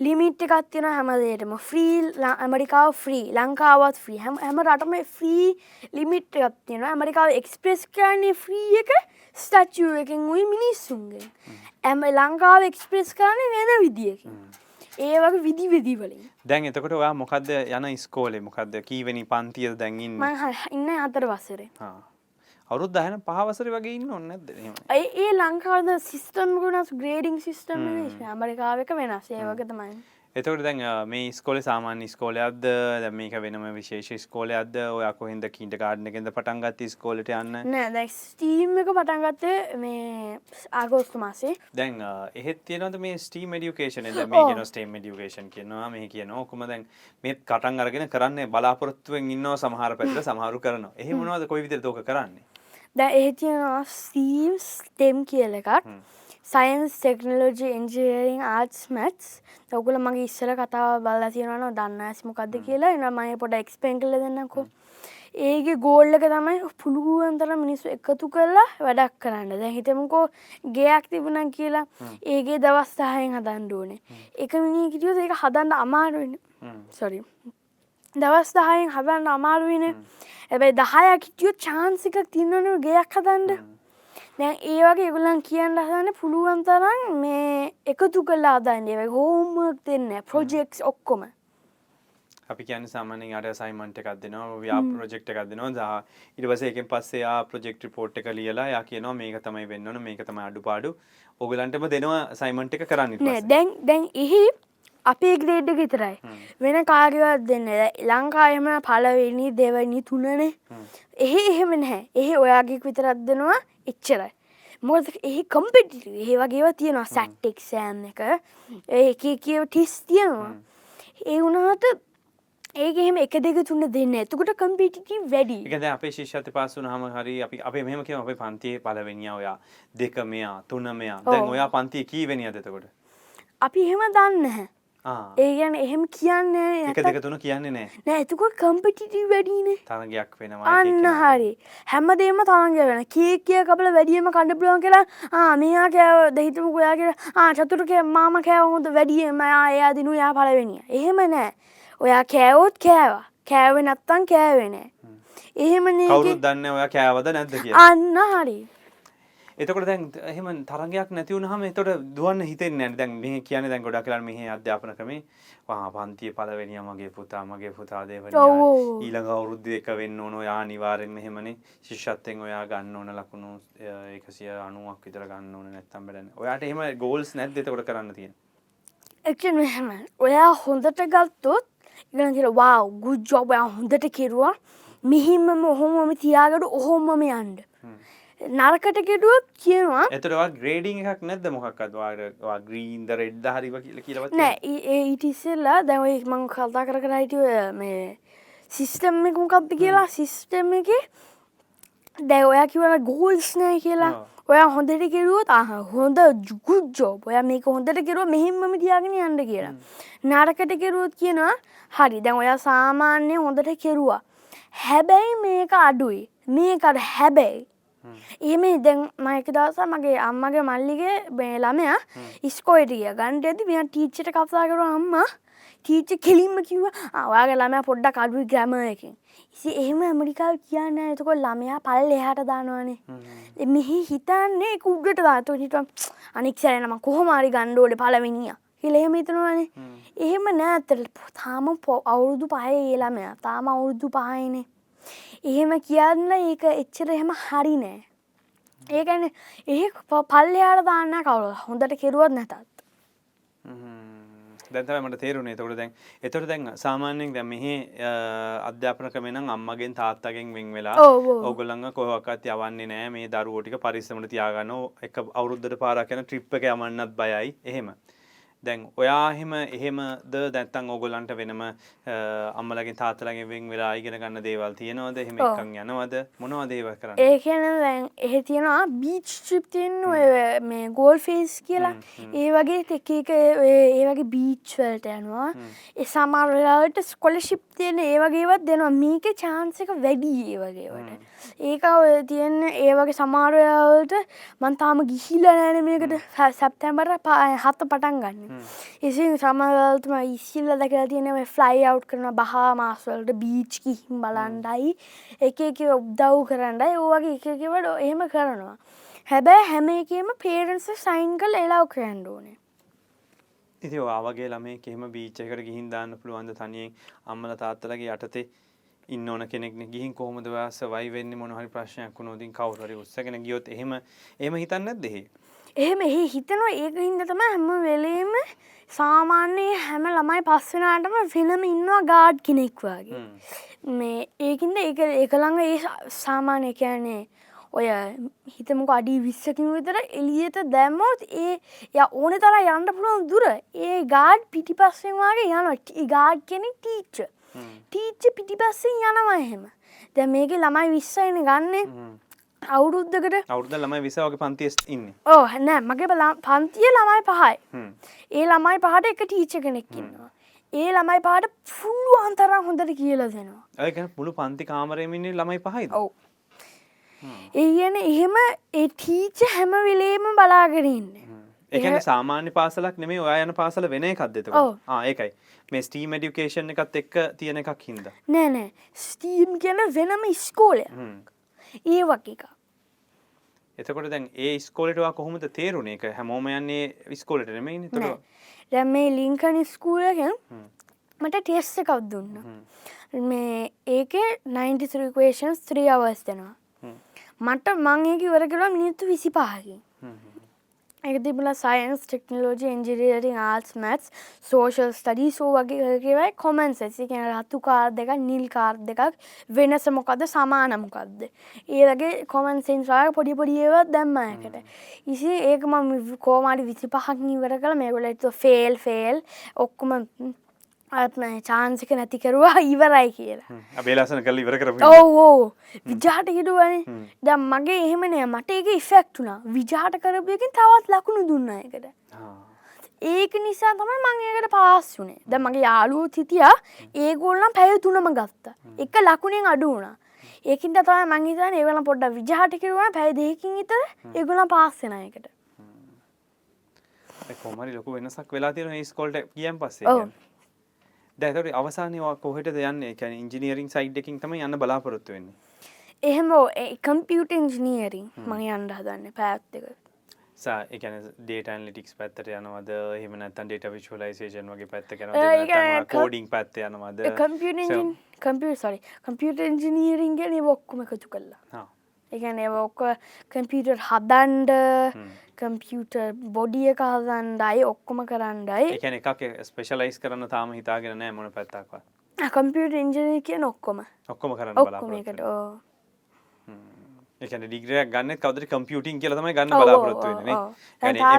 ලිමිට් එකත් තියෙන හැමදේටම ෆ්‍රීල් ඇමරිකාව ෆ්‍රී ලංකාවත් ෆ්‍රී හැම හැම රටම ෆ්‍රී ලිමිට් එකත් තියෙන ඇමරිකාව එක්ස්ප්‍රෙස් කරන්නේ ෆ්‍රී එක ස්ටච්චුව එකෙන් උයි මිනිස්සුන්ගේ ඇම ලංකාව එක්ස්ප්‍රෙස් කරන වෙන විදිියකින්. ඒ වගේ විදි වෙදිවලින් දැන් එතකොට ඔයා මොකක්ද යන ස්කෝලේ මොකක්ද කීවැනි පන්තිය දැඟින් ඉන්න? අතර වසරේ. අවුරුත් දහන පහවසර වගේ ඉන්න ඔන්න ඒ ලංකාවද සිිස්ටම් ගුණස් ග්‍රේඩිං සිිස්ටම් ඇමරිකාවක වෙනස්. ඒ වගේ තමයි එතකට දැන් මේ ස්කෝල සාමාන්‍ය ස්කෝලයක්ද දැන් මේක වෙනම විශේෂ ස්කෝලයක්ද ඔයා කොහෙන්ද කීන්ට කාඩ්න එකෙන්ද පටන්ගත් ස්කෝලට යන්න? නෑ දැ ස්ටීම් එක පටන්ගත්තේ මේ ආගෝස්තු මාසේ. දැන් එහෙත් තියෙනවද මේ ස්ටීම් ඩියුකේෂන ද ඔව්. මේ කියන ස්ටේම් ඩියුකේෂන් කියනවා මේ කියන ඕකුම දැන් මේ කටන් අරගෙන කරන්නේ බලාපොරොත්තුවෙන් ඉන්නවා සමහර පැත්ත සමහරු කරනවා. එහි මොනවද? කොයි විදිහට ඕක කරන්නේ? දැ එහ තියෙනවා සීම් ස්ටෙම් කියල එකක්. Science technology engineering arts maths ඔකුල මගේ ඉස්සල කතාව බල්ල තියෙනවන දන්න ඇස්මකක්ද කියලා. එන මය පොඩ එක්ස්පෙන් කල දෙන්නකෝ. ඒගේ ගෝල්ලක තමයි පුළුවන්තර මිනිස්සු එකතු කරලා වැඩක් කරන්න. දැ හිතමකෝ ගේයක් තිබුණන් කියලා ඒගේ දවස් සාහයෙන් හදන්ඩුවනේ එක මිනි කිටියෝ ඒක හදන්න අමාරුවෙන. සොරි දවස් දහයෙන් හදන්න අමාරුවෙන ඇබැයි දහයක් හිටියෝ චාන්සිකක් තින්නනු ගයක් හදන්ඩ දැන් ඒ වගේ ගුලන් කියන්න හදන්න පුළුවන් තරන් මේ එකතු කල්ලා අදන්නේ හෝමක් දෙන්න ප්‍රොජෙක්ස් ඔක්කොම. අපි කියන්න සාමානෙන් අට සයිමන්ට එකක් දෙනවා ව්‍යා ප්‍රජෙක්් එකක් දෙනවා. දහ ඉරිවස එකෙන් පස්සේ යා ප්‍රජෙක්ට් පෝට් එක ලියලා යා කියනවා මේක තමයි වෙන්නන මේක තම අඩු පාඩු ඔගලන්ටම දෙනවා සයිමන්ට එක කරන්න නෑ දැන් දැන් එහි අපේ ග්‍රේඩ් එක විතරයි. වෙන කාගවත් දෙන්න ලංකායම පලවෙනි දෙවනි තුනනේ. එහෙ එහෙම නැහැ. එහෙ ඔයාගෙක් විතරත් දෙනවා එච්චරයි. මොද එහි කම්පිටි ඒ වගේව තියෙනවා සැට්ටෙක් සෑම් එක. ඒ කියව ටිස් තියෙනවා. ඒ වුණාට ඒක එහෙම එක දෙක තුන්න දෙන්න එතකොට කම්පිටිටි වැඩි. එකද අපේ ශිෂ්‍යත පස්සුන හම හරි අපි අපේ මෙම කිය අපේ පන්තියේ පලවෙනිිය ඔයා දෙක මෙයා තුන මෙයා දැන්. ඔයා පන්තිය කීවෙනිය දෙතකොට අපි එහෙම දන්න ඒ ගැන එහෙම කියන්න එක දෙක තුන කියන්නේ නෑ. නෑ එතකොට කම්පිටිටි වැඩීනේ. තරගයක් වෙනවා අන්න. හරි. හැමදේම තරංග වෙන කේ කිය කබල වැඩියම කණඩ පුළුවන් කියලා ආ මෙයා කෑව දෙහිතම කොයා කියලා ආ චතුරක මාම කෑව හොඳ වැඩියම එයා දිනු යා පලවෙනිය එහෙම නෑ. ඔයා කෑවොත් කෑවා. කෑව නත්තන් කෑවෙනෑ කවුරුත් දන්න ඔයා කෑවද නැද්ද කිය අන්න හරි එතකොට දැන් එහෙම තරගයක් නැතිවුණහම එතොට දුවන්න හිතෙන් නැ දැන් මේ කියන දැන් ගොඩක් කලා මෙහ අධ්‍යාපන ක්‍රමේ වා පන්තිය පලවෙනිය මගේ පුතා මගේ පුතාදේව ඔව්. ඊළඟ අවුරුද්ධ එක වෙන්න ඕන. යා නිවාරෙන් මෙහෙමනේ ශිෂ්‍යත්තෙන් ඔයා ගන්න ඕන ලකුණු එකසිය අනුවක් විතර ගන්න ඕන නැත්තම් බැලන්න ඔයාට එහෙම ගෝල්ස් නැද්ද එතකොට කරන්න තියෙන? එක්ෂන් මෙහම ඔයා හොඳට ගත්තොත් ඉගන කියල වාව් ගුජ් ජොබ ඔයා හොඳට කෙරුවා. මෙහිම්මම ඔහොමම තියාගට ඔහොමම යන්ඩ නරකට කෙටුවත් කියනවා. එතටවා ග්‍රේඩිං එකක් නැද්ද මොකක්ත් වාට ග්‍රීන්ද රෙඩ්ද හරිව කියල කියලවත් නෑ ඒ ඉටිස්සෙල්ලා දැවයි මං කල්තා කර කර හිටිය මේ සිිස්ටම් එකකුකක්ද කියලා? සිිස්ටම් එක දැ ඔයා කිවන ගෝල්ස් නෑ කියලා. ඔයා හොඳට කෙරුවොත් අහ හොඳ ජුකුජ්ජෝ ඔය මේක හොඳට කෙරුව මෙහෙම්ම තියාගෙන යන්න කියලා. නරකට කෙරුවොත් කියනවා හරි දැන් ඔයා සාමාන්‍ය හොඳට කෙරුවා. හැබැයි මේක අඩුයි. මේකට හැබැයි එහෙම දැන් මයක දවස මගේ අම්මගේ මල්ලිගේ මේ ළමයා ඉස්කෝයිටිය ගන්ට ඇති මෙ ටීච්චට කතා කර අම්මා. ටීච්ච කෙලින්ම කිව්ව ඔයාගේ ළමයා පොඩ්ඩක් අඩුයි ග්‍රම එකින්. ඉසි එහෙම ඇමරිකාව කියන්න එතකො ළමයා පල් එහට දානවානේ. මෙහි හිතන්නේ කුඩ්ඩට දාතු හිටම් අනික් සැරනම කොහොමාරි ගණ්ඩෝඩ පලවෙනිිය හිලෙහෙම හිතනවානේ. එහෙම නෑඇතට තාම පො අවුරුදු පහය ඒලාමයා තාම අවුරුදු පහයිනේ එහෙම කියන්න ඒක එච්චර එහෙම හරි නෑ. ඒකන ඒ පල්ලයාට දාන්න කවුල හොඳට කෙරුවත් නැතත්. දැතව මට තේරුණේ තොට දැන් එතොට දැන් සාමාන්‍යෙන් දැ මෙහි අධ්‍යාපන කමෙන අම්මගෙන් තාත්තගෙන් වෙන් වෙලා. ඔගොල්ලඟ කොහක්කත් යවන්නේ නෑ. මේ දරුවෝටික පරිස්සමට තියාගන්න එක අවුරුද්ධට පාරක් යන ට්‍රිප් එක යමන්නත් බයයි. එහෙම දැන් ඔයාහෙම එහෙමද? දැත්තන් ඔගොල්ලන්ට වෙනම අම්මලගේ තාත්තලගේ වෙන් වෙලා ඉගෙන ගන්න දේවල් තියෙනවද? එහෙම. එකන් යනවද? මොනවා දේව කරන්න? ඒ කියන දැන් එහෙ තියෙනවා බීච් ්‍රිප්තියෙන් ඔය මේ ගෝල් ෆේස් කියලා. ඒ වගේ එක එක ඒ වගේ බීච්වලට යනවා. ඒ සමරලාට ස්කොලශිප් තියෙන ඒ වගේවත් දෙනවා. මේක චාන්සක වැඩි ඒ වගේවට ඒක ඔය තියෙන ඒ වගේ සමාරයාවලට මන්තාම ගිහිල නෑන මේකට සැප්තැම්බර හත්ත පටන් ගන්න. එසි සමල්තම ඉස්සිල්ල දැකලා තියෙනව ෆ්ලයි අව් කරන බහා මාස්වලට බීච් කිහිම් බලන්ඩයි. එක එක ඔබ්දව් කරන්නයි ඕවගේ එකකවට එහෙම කරනවා. හැබැයි හැම එකම පේරන්ස සයින් කල් එලාව් කරන්න ඕනේ. ඉති ආවගේ ළමේ කෙම බීච්චකට ගිහින් දාන්න පුළුවන්ද? තනියෙන් අම්මල තාත්තලගේ යටතේ ඉන්න ඕන කෙනෙක්න ගිහින් කොහොමද වාස වයි වෙන්න? මොනහරි ප්‍රශ්නයක් වුණෝදින් කවුරරි උත්සගෙන ගියොත් එහෙම එහම හිතන්න දෙහි එහෙම එහි හිතනවා. ඒක හින්ද තම හැම වෙලේම සාමාන්‍යයේ හැම ළමයි පස්සනාටම වෙනම ඉන්නවා ගාඩ් කෙනෙක් වගේ. මේ ඒකින්ද ඒක එකළඟ ඒ සාමාන්‍ය කියන්නේ ඔය හිතමක අඩි විස්සකින් විතර එලියට දැම්මෝත් ඒ ය ඕන තර යන්න පුළුවන් දුර ඒ ගාඩ් පිටි පස්සෙන් වගේ යනොට ගාඩ් කෙනෙක් ටීච්ච ටීච්ච පිටි පස්සෙන් යනවා එහෙම. දැ මේක ළමයි විස්සයින ගන්න අවුරුද්ධකට අවුද ළමයි විසාවගේ පන්තිස් ඉන්න. ඕ නෑ මගේ බලා පන්තිය ළමයි පහයි. ඒ ළමයි පහට එක ටීච කෙනෙක්කින්නවා ඒ ළමයි පාට පුල්ලු අන්තරම් හොඳට කියලා දෙනවා. ඇයක මුළු පන්ති කාමරයමින්නේ ළමයි පහයි ඔව්. ඒ කියන එහෙම ඒ ටීච හැම වෙලේම බලාගෙනන්න එකන සාමාන්‍ය පාසලක් නෙමේ ඔයා යන පාසල වෙන එකක්දෙත ඔව්. ඒකයි. මේ ස්ටීම් ඩිකේෂන් එකත් එක්ක තියෙන එකක් හින්ද. නෑ නෑ. ස්ටීම් කියන වෙනම ඉස්කෝලය ඒ වගේ එක එතකොට දැන් ඒ ස්කෝලටවා කොහොමද තේරුණ එක හැමෝම යන්නේ විස්කෝලට නෙමයි තුර දැම් මේ ලිංකන ස්කූලකෙන් මට ටෙස්ස එකක් දුන්න. මේ ඒක 93කේෂන්ස් ත්‍රී අවස් දෙනවා. මට මං ඒක කලා මිනිත්තු විසි පහකින් එක තිබල science technology engineering arts maths social study so වගේ කියවයි කොමන්ස් ඇසි. කියන රත්තු කාර් දෙක නිල් කාර් දෙකක් වෙනස මොකද සමානමොකක්ද ඒ වගේ කොමන් සෙන්ස්වාය පොඩි පොඩියවත් දැම්මයකට ඉසි ඒක ම කෝමාඩි විසි පහක් නිවර කළ. මේගොලට ෆේල් ෆේල් ඔක්කොම චාන්සික නැති කරුවා ඉවරයි කියලා. අබේලාසන කල් ඉවර කර ඔව් විජාට හිටුවනේ. දම් මගේ එහෙමනෑ මට ඒක ඉෆෙක්ටුනා විජාට කරපයකින් තවත් ලකුණු දුන්න එකට ඒක නිසා තමයි මං ඒකට පාස් වුනේ. ද මගේ යාලුව තිතිය ඒගොල්ලම් පැය තුනම ගත්තා. එක ලකුණෙන් අඩු වුණා. ඒකින්ට තම මංහිතන ඒවල පොඩ්ඩ විජාටිකරුවන පැය දෙකින් ඉතර ඒගොලම් පාස්සෙනයකට කොමරි ලොකු වෙනසක් වෙලා තියෙන ස්කොල්ට කියම් පස්සේ. දැතට අවසානවා කොහට යන්න? කැන ඉංජිනීරින් සයිඩ් එකින් තම යන්න බලාපොරොත්තු වෙන්නේ. එහෙම කම්පියුට ඉංජිනීරින් මං අන්ඩ හදන්න පැත්තක එකන ඩේටන් ලිටික්ස් පැත්තට යනවද? හෙමනත්තන් ඩේට විශලයිසේෂන් වගේ පැත්ත කන ක- කෝඩිං පැත්ත යනවද? කම්පියන් කම්පිය සරි කම්පියට ඉංජිනීරින්ගේ ඔක්කොම එකතු කල්ලා එකන ඔක්ක කම්පියටර් හදන්ඩ කම්පියුට බොඩිය එක හදන්ඩයි ඔක්කොම කරන්නයි එකන එකක් ස්පෙශලයිස් කරන්න තාම හිතාගෙන නෑ මොන පැත්තක්වා කම්පියට ඉංජනය කියන ඔක්කොම. ඔක්කොම කරන්න බලාපොරොත්තු එකන ඩිග්‍රයක් ගන්න කවදර කම්පියටින් කියලතම ගන්න බලාපොරොත්තු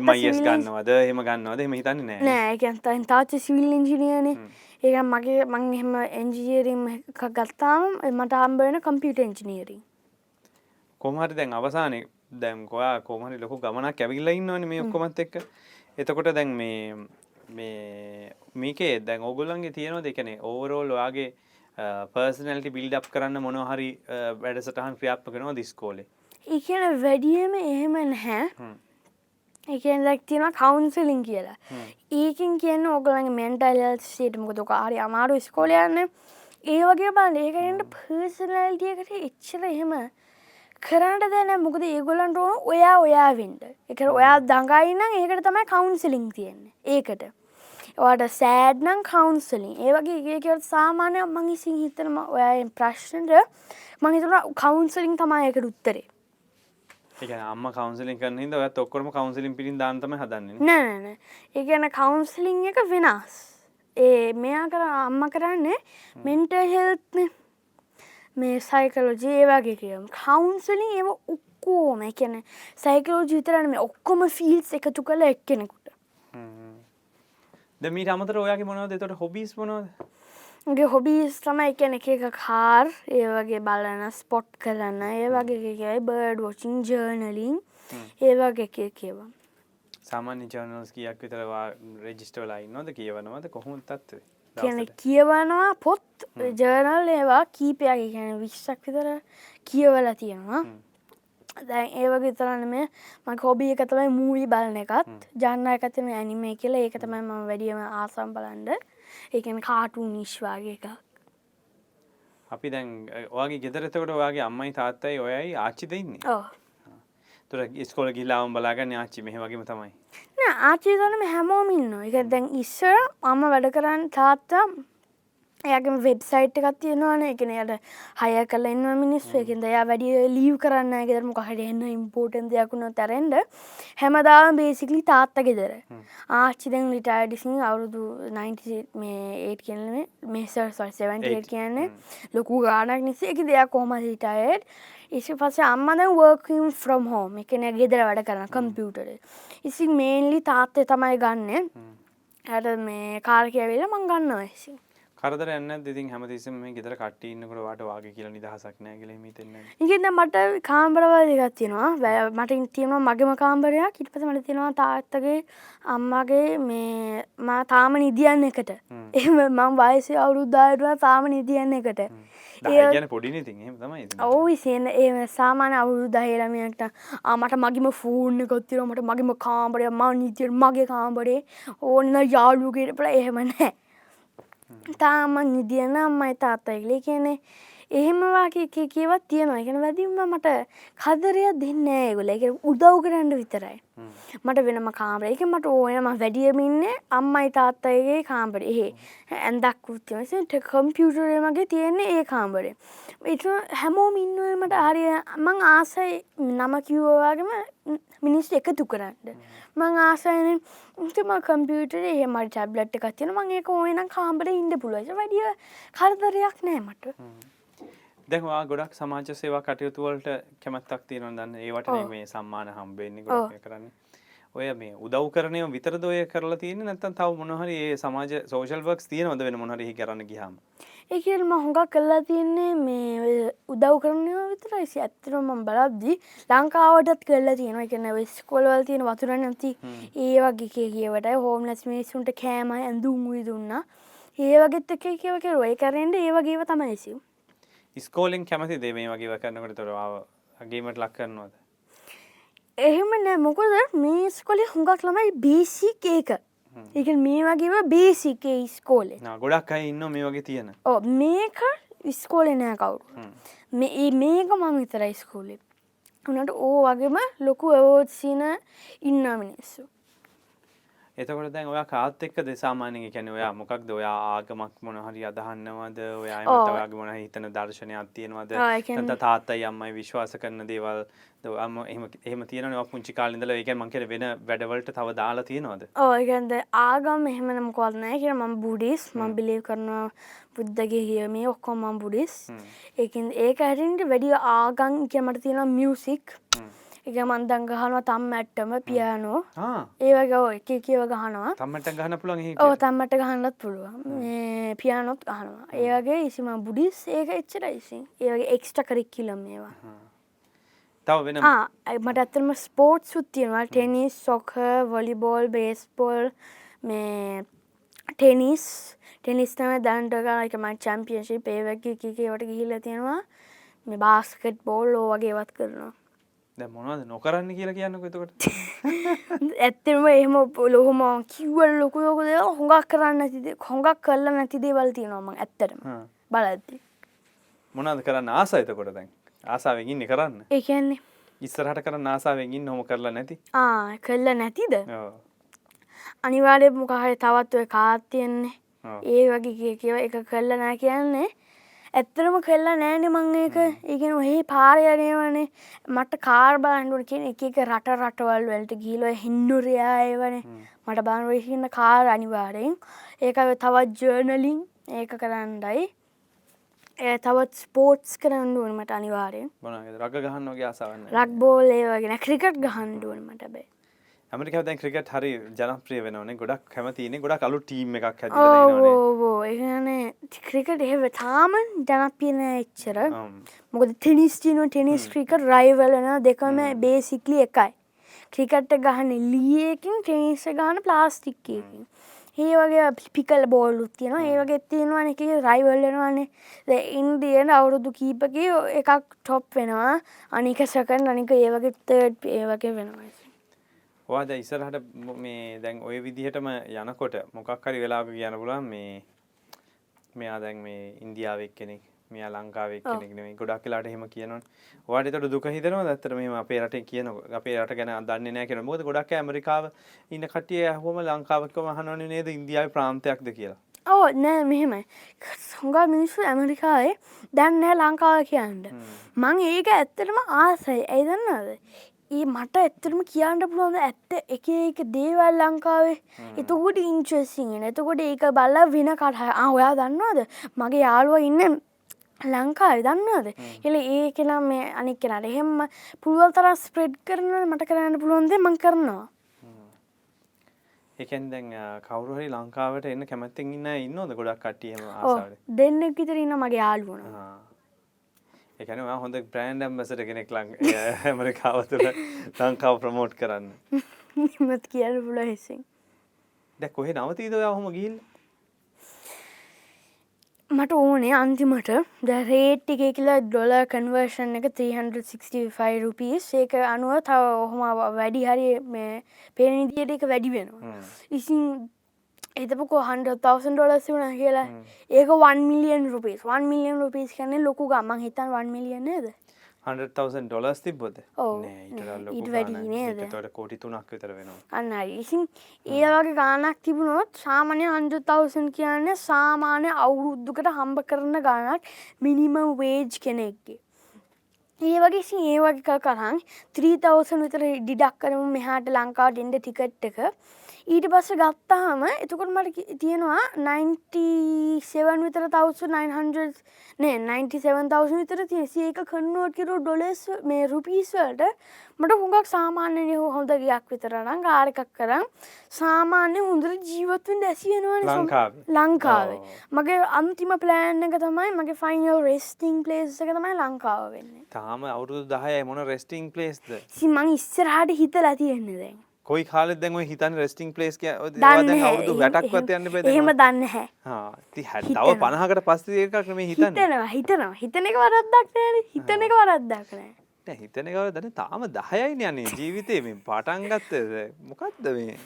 මයිස් ගන්නවද? හෙම ගන්නවද? හෙම හිතන්න නෑ. නෑ එකතයින් තාච සිවිල් ඉංජිනියනේ ඒක මගේ මං එහෙම එන්ජියරිම් ගත්තාම මට අම්බන කම්පියට එන්ජිනීරින් කොමහරි දැන් අවසානය දැම් කොයා කොමහරි ලොකු ගමනක් ඇවිල්ල ඉන්නවන මේ ඔක්කොමත් එක්ක. එතකොට දැන් මේ මේ මේකේ දැන් ඔගුල්ලන්ගේ තියෙනවා දෙකනේ ඕවරෝල් ඔයාගේ පර්සනල්ටි බිල්ඩ් කරන්න මොනහරි වැඩසටහන් ක්‍රියාප්පකනවා දිස්කෝලේ ඒකන වැඩියම එහෙම නැහැ. එකන් දැක්තින කවුන්සලින් කියලා. ඒකින් කියන්න ඕගලන් මෙන්ටල් සේටමක තොක හරි අමාරු ස්කෝලයන්න ඒ වගේ බල ඒකට පර්සනල්ටියකට එච්චර එහෙම කරන්න දැන මොකද ඒගොලන්ට ඕන ඔයා ඔයා වෙන්ඩ එක ඔයා දඟයින්න ඒකට තමයි කවුන්සලින් තියෙන්නේ. ඒකට. ඔට සෑඩ්නම් කවුන්සලින් ඒ වගේ ඒකට සාමානය මං ඉසින් හිතනම ඔය ප්‍රශ්නට මහිතන කවුන්සලින් තමයි එකට උත්තරේ. අම්ම කවන්සිලින් කරන හිද ඔත් ඔක්කොම කවන්සිලින් පිරින් දාන්තම හදන්න නෑනෑ ඒගැන කවුන්සලිං එක වෙනස්. ඒ මෙයා කර අම්ම කරන්නේ මෙන්ට හෙල්ත්න මේ සයිකලෝජී ඒ වගේ කියම. කවුන්සලින් ඒව ඔක්කෝම එකන සයිකලෝජී විතරන මේ ඔක්කොම ෆිල්ස් එකතු කළ එක්කෙනෙකුට. දමීට අමතර ඔයාගේ මොනවද? තොට හොබිස් මොනවද? ගේ හොබිස් තම එකන එක කාර් ඒ වගේ බලන ස්පොට් කරන්න ඒ වගේ කියයි බර්ඩ් වොචින් ජර්නලින් ඒ වගේ එක කියවා සාමාන්‍ය ජර්නල්ස් කියක් විතරවා රෙජිස්ටවලයි නොද කියවනවද? කොහොම තත්ව කියන කියවනවා පොත් ජර්නල් ඒවා කීපයක් කියන විශ්සක් විතර කියවල තියෙනවා. දැන් ඒවගේ තරන්න මේ මක හොබිය එක තමයි මූවි බලන එකත් ජන්න එකතම ඇනිමේ කියලා. ඒක තමයි ම වැඩියම ආසම් බලන්ඩ ඒකන කාටු නිශ්වාගේ එකක්. අපි දැන් ඔයාගේ ගෙදරතකොට ඔයාගේ අම්මයි තාත්තයි ඔයයි ආච්චිද ඉන්නේ? ඕ තුර ස්කොල ගිල්ලාවම් බලාගන්න ආච්චි මෙහ වගේම තමයි ආචීතනම හැමෝමින්න එක දැන් ඉස්සර අම්ම වැඩ කරන්න තාත්තා. එයාගේම වෙබ්සයිට් එකක් තියෙනවාන. එකන යට හය කල ඉන්න මිනිස්සු. එකින්ද එයා වැඩිය ලීව් කරන්න ගෙදරම කහට එන්න ඉම්පෝටන් දෙයක්ුණ තරෙන්ඩ හැමදාම බේසිකලි තාත්ත ගෙදර. ආච්චිදෙන් ලිටයිඩිසින් අවුරුදු 90 මේ ඒත් කියන්න මේසර් සල් කියන්නේ ලොකු ගානක් නිසේ එක දෙයක් කොහම හිටයට් ඉසි පස්සේ අම්මද වර්කම් ෆ්‍රම් හෝම එකන ගෙදර වැඩ කරන කම්පියුටර ඉසි මේන්ලි තාත්තය තමයි ගන්න. ඇට මේ කාර්කයවෙල මං ගන්න ඇසි කරදර එන්න ඉතින් හැමතිස්සම මේ ගෙදර කට්ටිය ඉන්නකොට වාට වාගේ කියලා නිදහසක් නැහැ කියලා හිතෙන්නේ ඉගන්න මට කාම්බරවල් දෙකක් තියෙනවා. වැ මට තියෙනවා මගේම කාම්බරයක් ඊට පස්සේ මට තියෙනවා තාත්තගේ අම්මගේ මේ මා තාම නිදියන්න එකට. එහෙම මං වයසේ අවුරුද්දායටුව තාම නිදියන්න එකට ගැන පොඩි ඉතින්. ඔව් ඉතින් ඒ 10 ළමයට ආ මට මගේම එකක් තියෙනවා මට මගේම කාමරය මම නිදියට මගේ කාමරේ. ඕන්න යාළුවෙකුට බල එහෙම නැහැ. තාම නිදියන අම්මයි තාත්තයිලි කියනෙ එහෙමවාගේ කියවත් තියෙනවා. එකන වැදිම මට කදරයක් දෙන්න ඒගොල එක උදව් කරන්න විතරයි. මට වෙනම කාමර එක මට ඕනම වැඩියමින්න අම්මයි තාත්තයගේ කාම්බර එහෙ. ඇන්දක් උත්තිමසට කම්පියුටරේ මගේ තියෙන්නේ ඒ කාම්බරේ එට හැමෝම ඉන්නවමට හරිය මං ආසයි නම කිව්වවාගේම මිනිස් එකතු කරන්න. මං ආසයන ම කම්පියුටර එහෙම ටැබ්ලට් එකත්තියෙන මං ඒක ඕයනම් කාම්බර ඉන්න පුළුවස වැඩිය කරදරයක් නෑ මට දැවා ගොඩක් සමාජ සේවා කටයුතුවලට කැමැත්තක් තියෙනවා දන්න. ඒවට මේ සම්මාන හම්බෙන්නේ ගොඩක් කරන්න. ඔය මේ උදව් කරනය විතර දොය කරලා තියෙන නැත්තන් තව මොනහරි ඒ සමාජ සෝෂල් වර්ක්ස් තියෙනවද වෙන මොහරහි කරන්න ගියාම? ඒකල් ම හොඟක් කල්ලා තියෙන්නේ මේ උදව් කරනය විතරයිසි ඇත්තරම බලද්දි ලංකාවටත් කල්ලා තියෙන එකන වෙස්කොලවල් තියෙන වතුර නැති ඒ වගේ කියවට හෝම් ලස් මිනිස්සුන්ට කෑම ඇඳුම් වී දුන්න. ඒ වගෙත් එක කියව කෙරුව. ඒ කරෙන්ට ඒ වගේව තමයිසිව් ස්කෝලින් කැමති දේ මේ වගේ කරන්නකට තොරවාව ගේමට ලක් කරනවද? එහෙම නෑ. මොකද මේ ස්කොලි හුඟක් ළමයි බේසික් ඒක එක මේ වගේව බේසිකේ ස්කෝලේ ගොඩක් අයි ඉන්න මේ වගේ තියෙන. ඕ මේක ඉස්කෝලෙ නෑ කවුරු. මේ මේක මං විතර ස්කෝලේ උනට ඕ වගේම ලොකු ඇවෝත්සින ඉන්න මිනිස්සු එතකොට දැන් ඔයා කාත් එක්ක දෙසාමානය කැන ඔයා මොකක්ද? ඔයා ආගමක් මොන හරි අදහන්නවද? ඔයා ඔයාගේ මොන හිතන දර්ශනයක් තියෙනවද? ත තාත්තයි අම්මයි විශ්වාස කරන දේවල් දම එහම තියන පුංචි කාලින්දල ඒක මංකර වෙන වැඩවලට තව දාලා තියෙනවද? ඕයකන්ද ආගම් එහෙමනම් කොල්නෑ කිය මම බුඩිස් මං බිලේ කරනවා බුද්ධගේ හිය මේ ඔක්කොම මං බුඩිස් ඒකින් ඒක ඇරට වැඩිය ආගං කියමට තියෙන මියසික් එක මන්දන් ගහනවා තම් ඇට්ටම පියානෝ ඒවගේ ඔය එක කියව ගහනවා. තම්මට ගහන පුළන් ඕ තම්මට ගහන්නත් පුළුවන්. පියානොත් ගහනවා. ඒවගේ ඉසිම බුඩිස් ඒක එච්චර ඉසින් ඒවගේ එක්ස්ට කරෙක් කිලම් ඒවා. තව වෙන මට ඇත්තරම ස්පෝට් සුත්තියනවා ටෙනිස් සොක වොලිබෝල් බේස්පෝල් මේ ටෙනිස් ටෙනිස්නම දන්ටගා එක මට චම්පියන්ශි පේවැකි කිකවට ගිහිල තියෙනවා. මේ බාස්කට් බෝල් ලෝ වගේවත් කරනවා මොනවද නොකරන්න කියලා කියන්න එතකොට? ඇත්තම එහෙම ලොහොම කිව්වල් ලොකු යෝක දෙ හොඟක් කරන්න ඇතිද හොඟක් කරලා නැති දේවල් තියෙනවාම ඇත්තටම. බලද්දි. මොනද කරන්න ආස එතකොට දැන්? ආසාාවෙන් ඉන්න කරන්න? ඒකන්නේ ඉස්සරහට කරන්න ආසාාවෙන්ගින් හොම කරලා නැති? ආ කල්ල නැතිද? අනිවාඩය මොකහරි තවත් ඔය කාත්තියෙන්නේ ඒ වගේ කියව එක කල්ල නෑ කියන්නේ ඇත්තරම කල්ලා නෑන මං ඒක. ඉගෙන ඔහේ පාරයනය වනේ මට කාර් බාන්ඩුව කියෙන එක එක රට රටවල් වලට ගීලො හින්දුරයාය වනේ මට බාන්වහින්න කාර් අනිවාරයෙන්. ඒක තවත් ජර්නලින් ඒක කරන්නයි. ඒ තවත් ස්පෝට්ස් කරන්නුවන් මට අනිවාරයෙන්. රග ගහන්නගේ ආසාවන්න රක් බෝල් ඒවගෙන ක්‍රිකට් ගහන්ඩුවන් මට බේ ඇමරික දැන් ක්‍රිකට් හරි ජනප්‍රිය වෙනවනේ. ගොඩක් කැමතින ගොඩක් අලු ටීම් එකක් ඕ ඒන ක්‍රිකට එහෙව තාම ජනපියන එච්චර. මොකද ටෙනිස්ටිනු ටෙනිස් ක්‍රිකට රයිවලන දෙකම බේසික්ලි එකයි. ක්‍රිකට්ට ගහන ලියකින් ටෙනිස්ස ගහන ප්ලාස්ටික්කයකින් ඒ වගේ පිකල් බෝල්ලුත් තියෙන ඒ වගේ තියෙනවන එක රයිවල්ලනවානේ ඉන්දියන අවුරුදු කීපක එකක් ටොප් වෙනවා. අනික සකන් අනික ඒ වගේ තර්ඩ් ඒ වගේ වෙනවා ඔයාද ඉස්සරහට මේ දැන් ඔය විදිහටම යනකොට මොකක් හරි වෙලාක කියන පුලන් මේ මෙයා දැන් මේ ඉන්දියාවක් කෙනෙක් මෙයා ලංකාවක් කෙනෙක් නෙමෙයි. ගොඩක් වෙලාට එහෙම කියනවා. ඔයාට ඒතකොට දුක හිතෙනවද? ඇත්තට මෙහෙම අපේ රටේ කියන අපේ රට ගැන දන්නේ නැහැ කියලා. මොකද ගොඩක් ඇමරිකාව ඉන්න කට්ටිය අහුවම ලංකාවකම අහනවනේ නේද? ඉන්දියාවේ ප්‍රාන්තයක්ද කියලා. ඕ නෑ මෙහෙමයි. සොඟා මිනිස්සු ඇමරිකාවේ දැන්නෑ ලංකාව කියන්න. මං ඒක ඇත්තටම ආසයි. ඇයි දන්නද ඒ මට ඇත්තටම කියන්න පුළුවන්ද ඇත්ත එක එක දේවල් ලංකාවේ? එතකොට ඉන්ට්‍රසිගෙන එතකොට ඒක බල්ල වෙන කටහ ඔයා දන්නවාද? මගේ යාළුව ඉන්න ලංකාව දන්නද එල ඒ කෙනා මේ අනික් කෙනට එහෙම පුළුවල් තර ස්ප්‍රෙඩ් කරන මට කරන්න පුළුවන්ද මං කරනවා. එකන් දැන් කවරුහරි ලංකාවට එන්න කැමැත්තෙන් ඉන්න ඉන්නෝද ගොඩක් කටියම දෙන්නෙක් විතර ඉන්න මගේ යාළුවන එකනවා හොඳ බ්‍රෑන්ඩ් ඇම්බසට කෙනෙක් ලං ඇමරිකාවතුර ලංකාව ප්‍රමෝට් කරන්න. මත් කියන්න පුල හෙසින්. දැ කොහෙ නවතීද හොම ගිල් මට ඕනේ අන්තිමට. දැරේට් එක කියලා ඩොල කන්වර්ෂන් එක 365 රුපිස් ඒක අනුව තව ඔහොම වැඩි හරි මේ පේනිදියට එක වැඩි වෙනවා. ඉසින් එතපකෝ හන්ඩ තවසන් ඩොලස් වුණ කියලා ඒක 1 මිලියන් රුපිස් 1 මිලියන් රුපිස් කන ලොකු ගමන් හිතන් 1 මිලියනද 100,000 ඩොලස් තිබොද ඔව්. නෑ, ඊට වඩා ඊට ලොකු වැඩි ගාණක්. නේද? ඒකට වඩා කෝටි තුනක් විතර වෙනවා අන්න. ඉතින් ඒ වගේ ගානක් තිබුණොත් සාමාන්‍ය 100,000 කියන්නේ සාමාන්‍ය අවුරුද්දකට හම්බ කරන ගානක් මිනිමම් වේජ් කෙනෙක්ගේ. ඒ වගේ ඉතින් ඒ වගේ එකක් අරන් 3000 විතර ඩිඩක් කරමු මෙහාට ලංකාවට එන්න ටිකට් එක. ඊට පස්සේ ගත්තාම එතකොට මට තියෙනවා 97 විතර 1900 නෑ 97000 විතර තියෙන. ඒක කන්වර්ට් කරුවොත් ඩොලර්ස් මේ රුපීස් වලට මට හුඟක් සාමාන්‍ය හොඳ ගයක් විතර නම් කාර් එකක් කරන් සාමාන්‍ය හොඳට ජීවත් වෙන්න ඇසි වෙනවනේ සම- ලංකාවේ? මගේ අන්තිම ප්ලෑන් එක තමයි මගේ ෆයිනල් රෙස්ටිං ප්ලේස් එක තමයි ලංකාව වෙන්නේ තාම අවුරුදු දහයයි මොන රෙස්ටිං ප්ලේස්ද ඉතින් මං ඉස්සරහට හිතලා තියෙන්නේ දැන් කොයි කාලෙත් දැන් ඔය හිතන්න රෙස්ටිං ප්ලේස් කිය ඔය ඒවා දන්නේ දැන්. අවුරුදු එහෙම- 60ක්වත් යන්න බෑ එහෙම දැන් දන්නේ නැහැ. හා ඉතින්. තව 50කට පස්සේ එකක් නෙමෙයි හිතන්නේ. හිතනවා හිතනවා. හිතන එක වරද්දක් නෑනේ. හිතන එක වරද්දක් නෑ. නෑ හිතන එකවල දැන් තාම 10යිනේ යන්නේ ජීවිතේ. මේ පටන් ගත්තේ මොකද්ද මේ?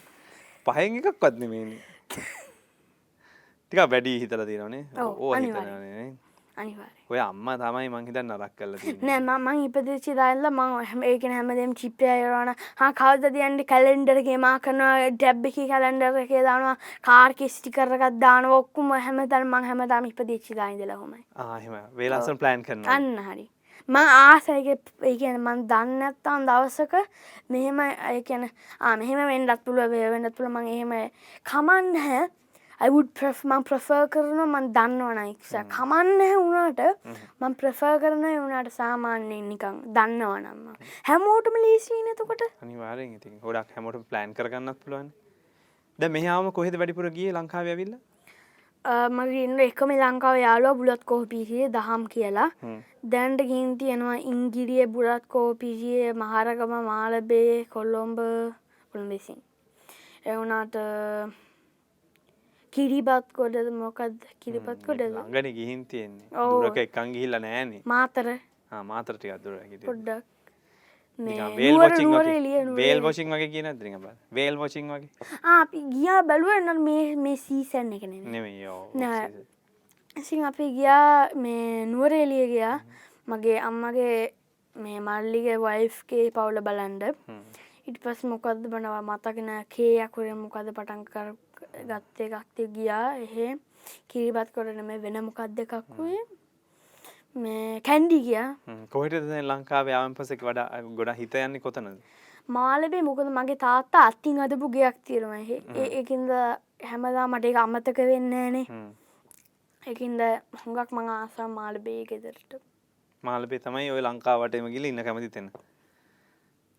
පහෙන් එකක්වත් නෙමෙයිනේ. ටිකක් වැඩි හිතලා තියෙනවනේ. ඕවා. හිතනවනේ නේ. ඔය අම්මා තමයි මං හිතන්නේ නරක තියෙන්නේ. නෑ මං ඉපදිච්ච දාලා මං හැම ඒකන හැමදේම චිප් එක යවනවා හා කවදද යන්නේ කැලෙන්ඩර් එකේ මා කරනවා ටැබ් එකේ කැලෙන්ඩර් එකේ දානවා කාර් එකේ ස්ටිකර් එකක් දානවා ඔක්කොම හැමදාම මං හැමදාම ඉපදිච්ච දා ඉඳලා ඔහොමයි ආ එහෙම. වේලස්සන ප්ලෑන් කරනවා. අන්න හරි. මං ආසයක ඒ කියන්නේ මං දන්නේ නැත්තම් දවසක මෙහෙම කියන්නේ ආ මෙහෙම වෙන්නත් පුළුවන් මේ වෙන්නත් පුළුවන්. මං එහෙම කමන්නේ නැහැ I would prefer මං prefer කරනවා මං දන්නවනම් ඉක්ස කමන්නේ නැහැ වුණාට මං prefer කරනවා ඒ වුණාට සාමාන්‍යයෙන් නිකන් දන්නවනම් මං. හැමෝටම ලීසි නේ එතකොට. අනිවාර්යෙන් ඉතින් ගොඩක් හැමෝටම ප්ලෑන් කරගන්නත් පුළුවන්. දැන් මෙහි ආවම කොහෙද වැඩිපුර ගියේ? ලංකාවේ ඇවිල්ලා? අ, මගේ ඉන්න එකම ලංකාව යාලුව බුලත් කෝපීසිය දහම් කියලා. දැන්ට ගින් තියෙනවා ඉංගිරිය බුලත් කෝපිසිය මහරගම මාලබේ කොල්ලොම්බ කොළඹසින් එවුනාට කිරිබත් කොඩද මොකක්ද කිරිපත් කොඩද ළඟනේ ගිහින් තියෙන්නේ. දුරක එකන් ගිහිල්ලා නෑනේ. මාතර. ආ මාතර ටිකක් දුර හිටියේ පොඩ්ඩක්. වේල් නුවර- නුවර වගේ. නුවර කියන නිකන් බලන්න. වේල් වොචින් වගේ. අපි ගියා බැලුව මේ මේ සීසන් එක නෙමෙයි. නෙමෙයි ඔව් නෑ. ඉතින් අපි ගියා මේ නුවරේලිය ගියා. මගේ අම්මගේ මේ මල්ලිගේ වයිෆ්ගේ පවුල බලන්ඩ. ඉට පස් මොකක්ද බනවා? මතගෙන කේයකුර මොකද පටන් කර ගත්තේ? එකක්ති ගියා. එහෙ කිරිබත් කොරන මේ වෙන මොකක් දෙකක් වය? මේ කැන්ඩි ගියා. දැන් ලංකාවේ පස්සේ වඩා ගොඩක් හිත යන්නේ කොතනද? මාලබේ මොකද මගේ තාත්තා අත්තින් අදපු ගයක් තියෙනවා. එහෙ ඒ එකින්ද හැමදා මට එක අමතක වෙන්න නේ හ්ම්. එකින්ද හොඟක් මං ආසා මාලබේ ගෙදරට. මාළපේ තමයි ඔය ලංකාවටම ගිහලා ඉන්න කැමති තැන.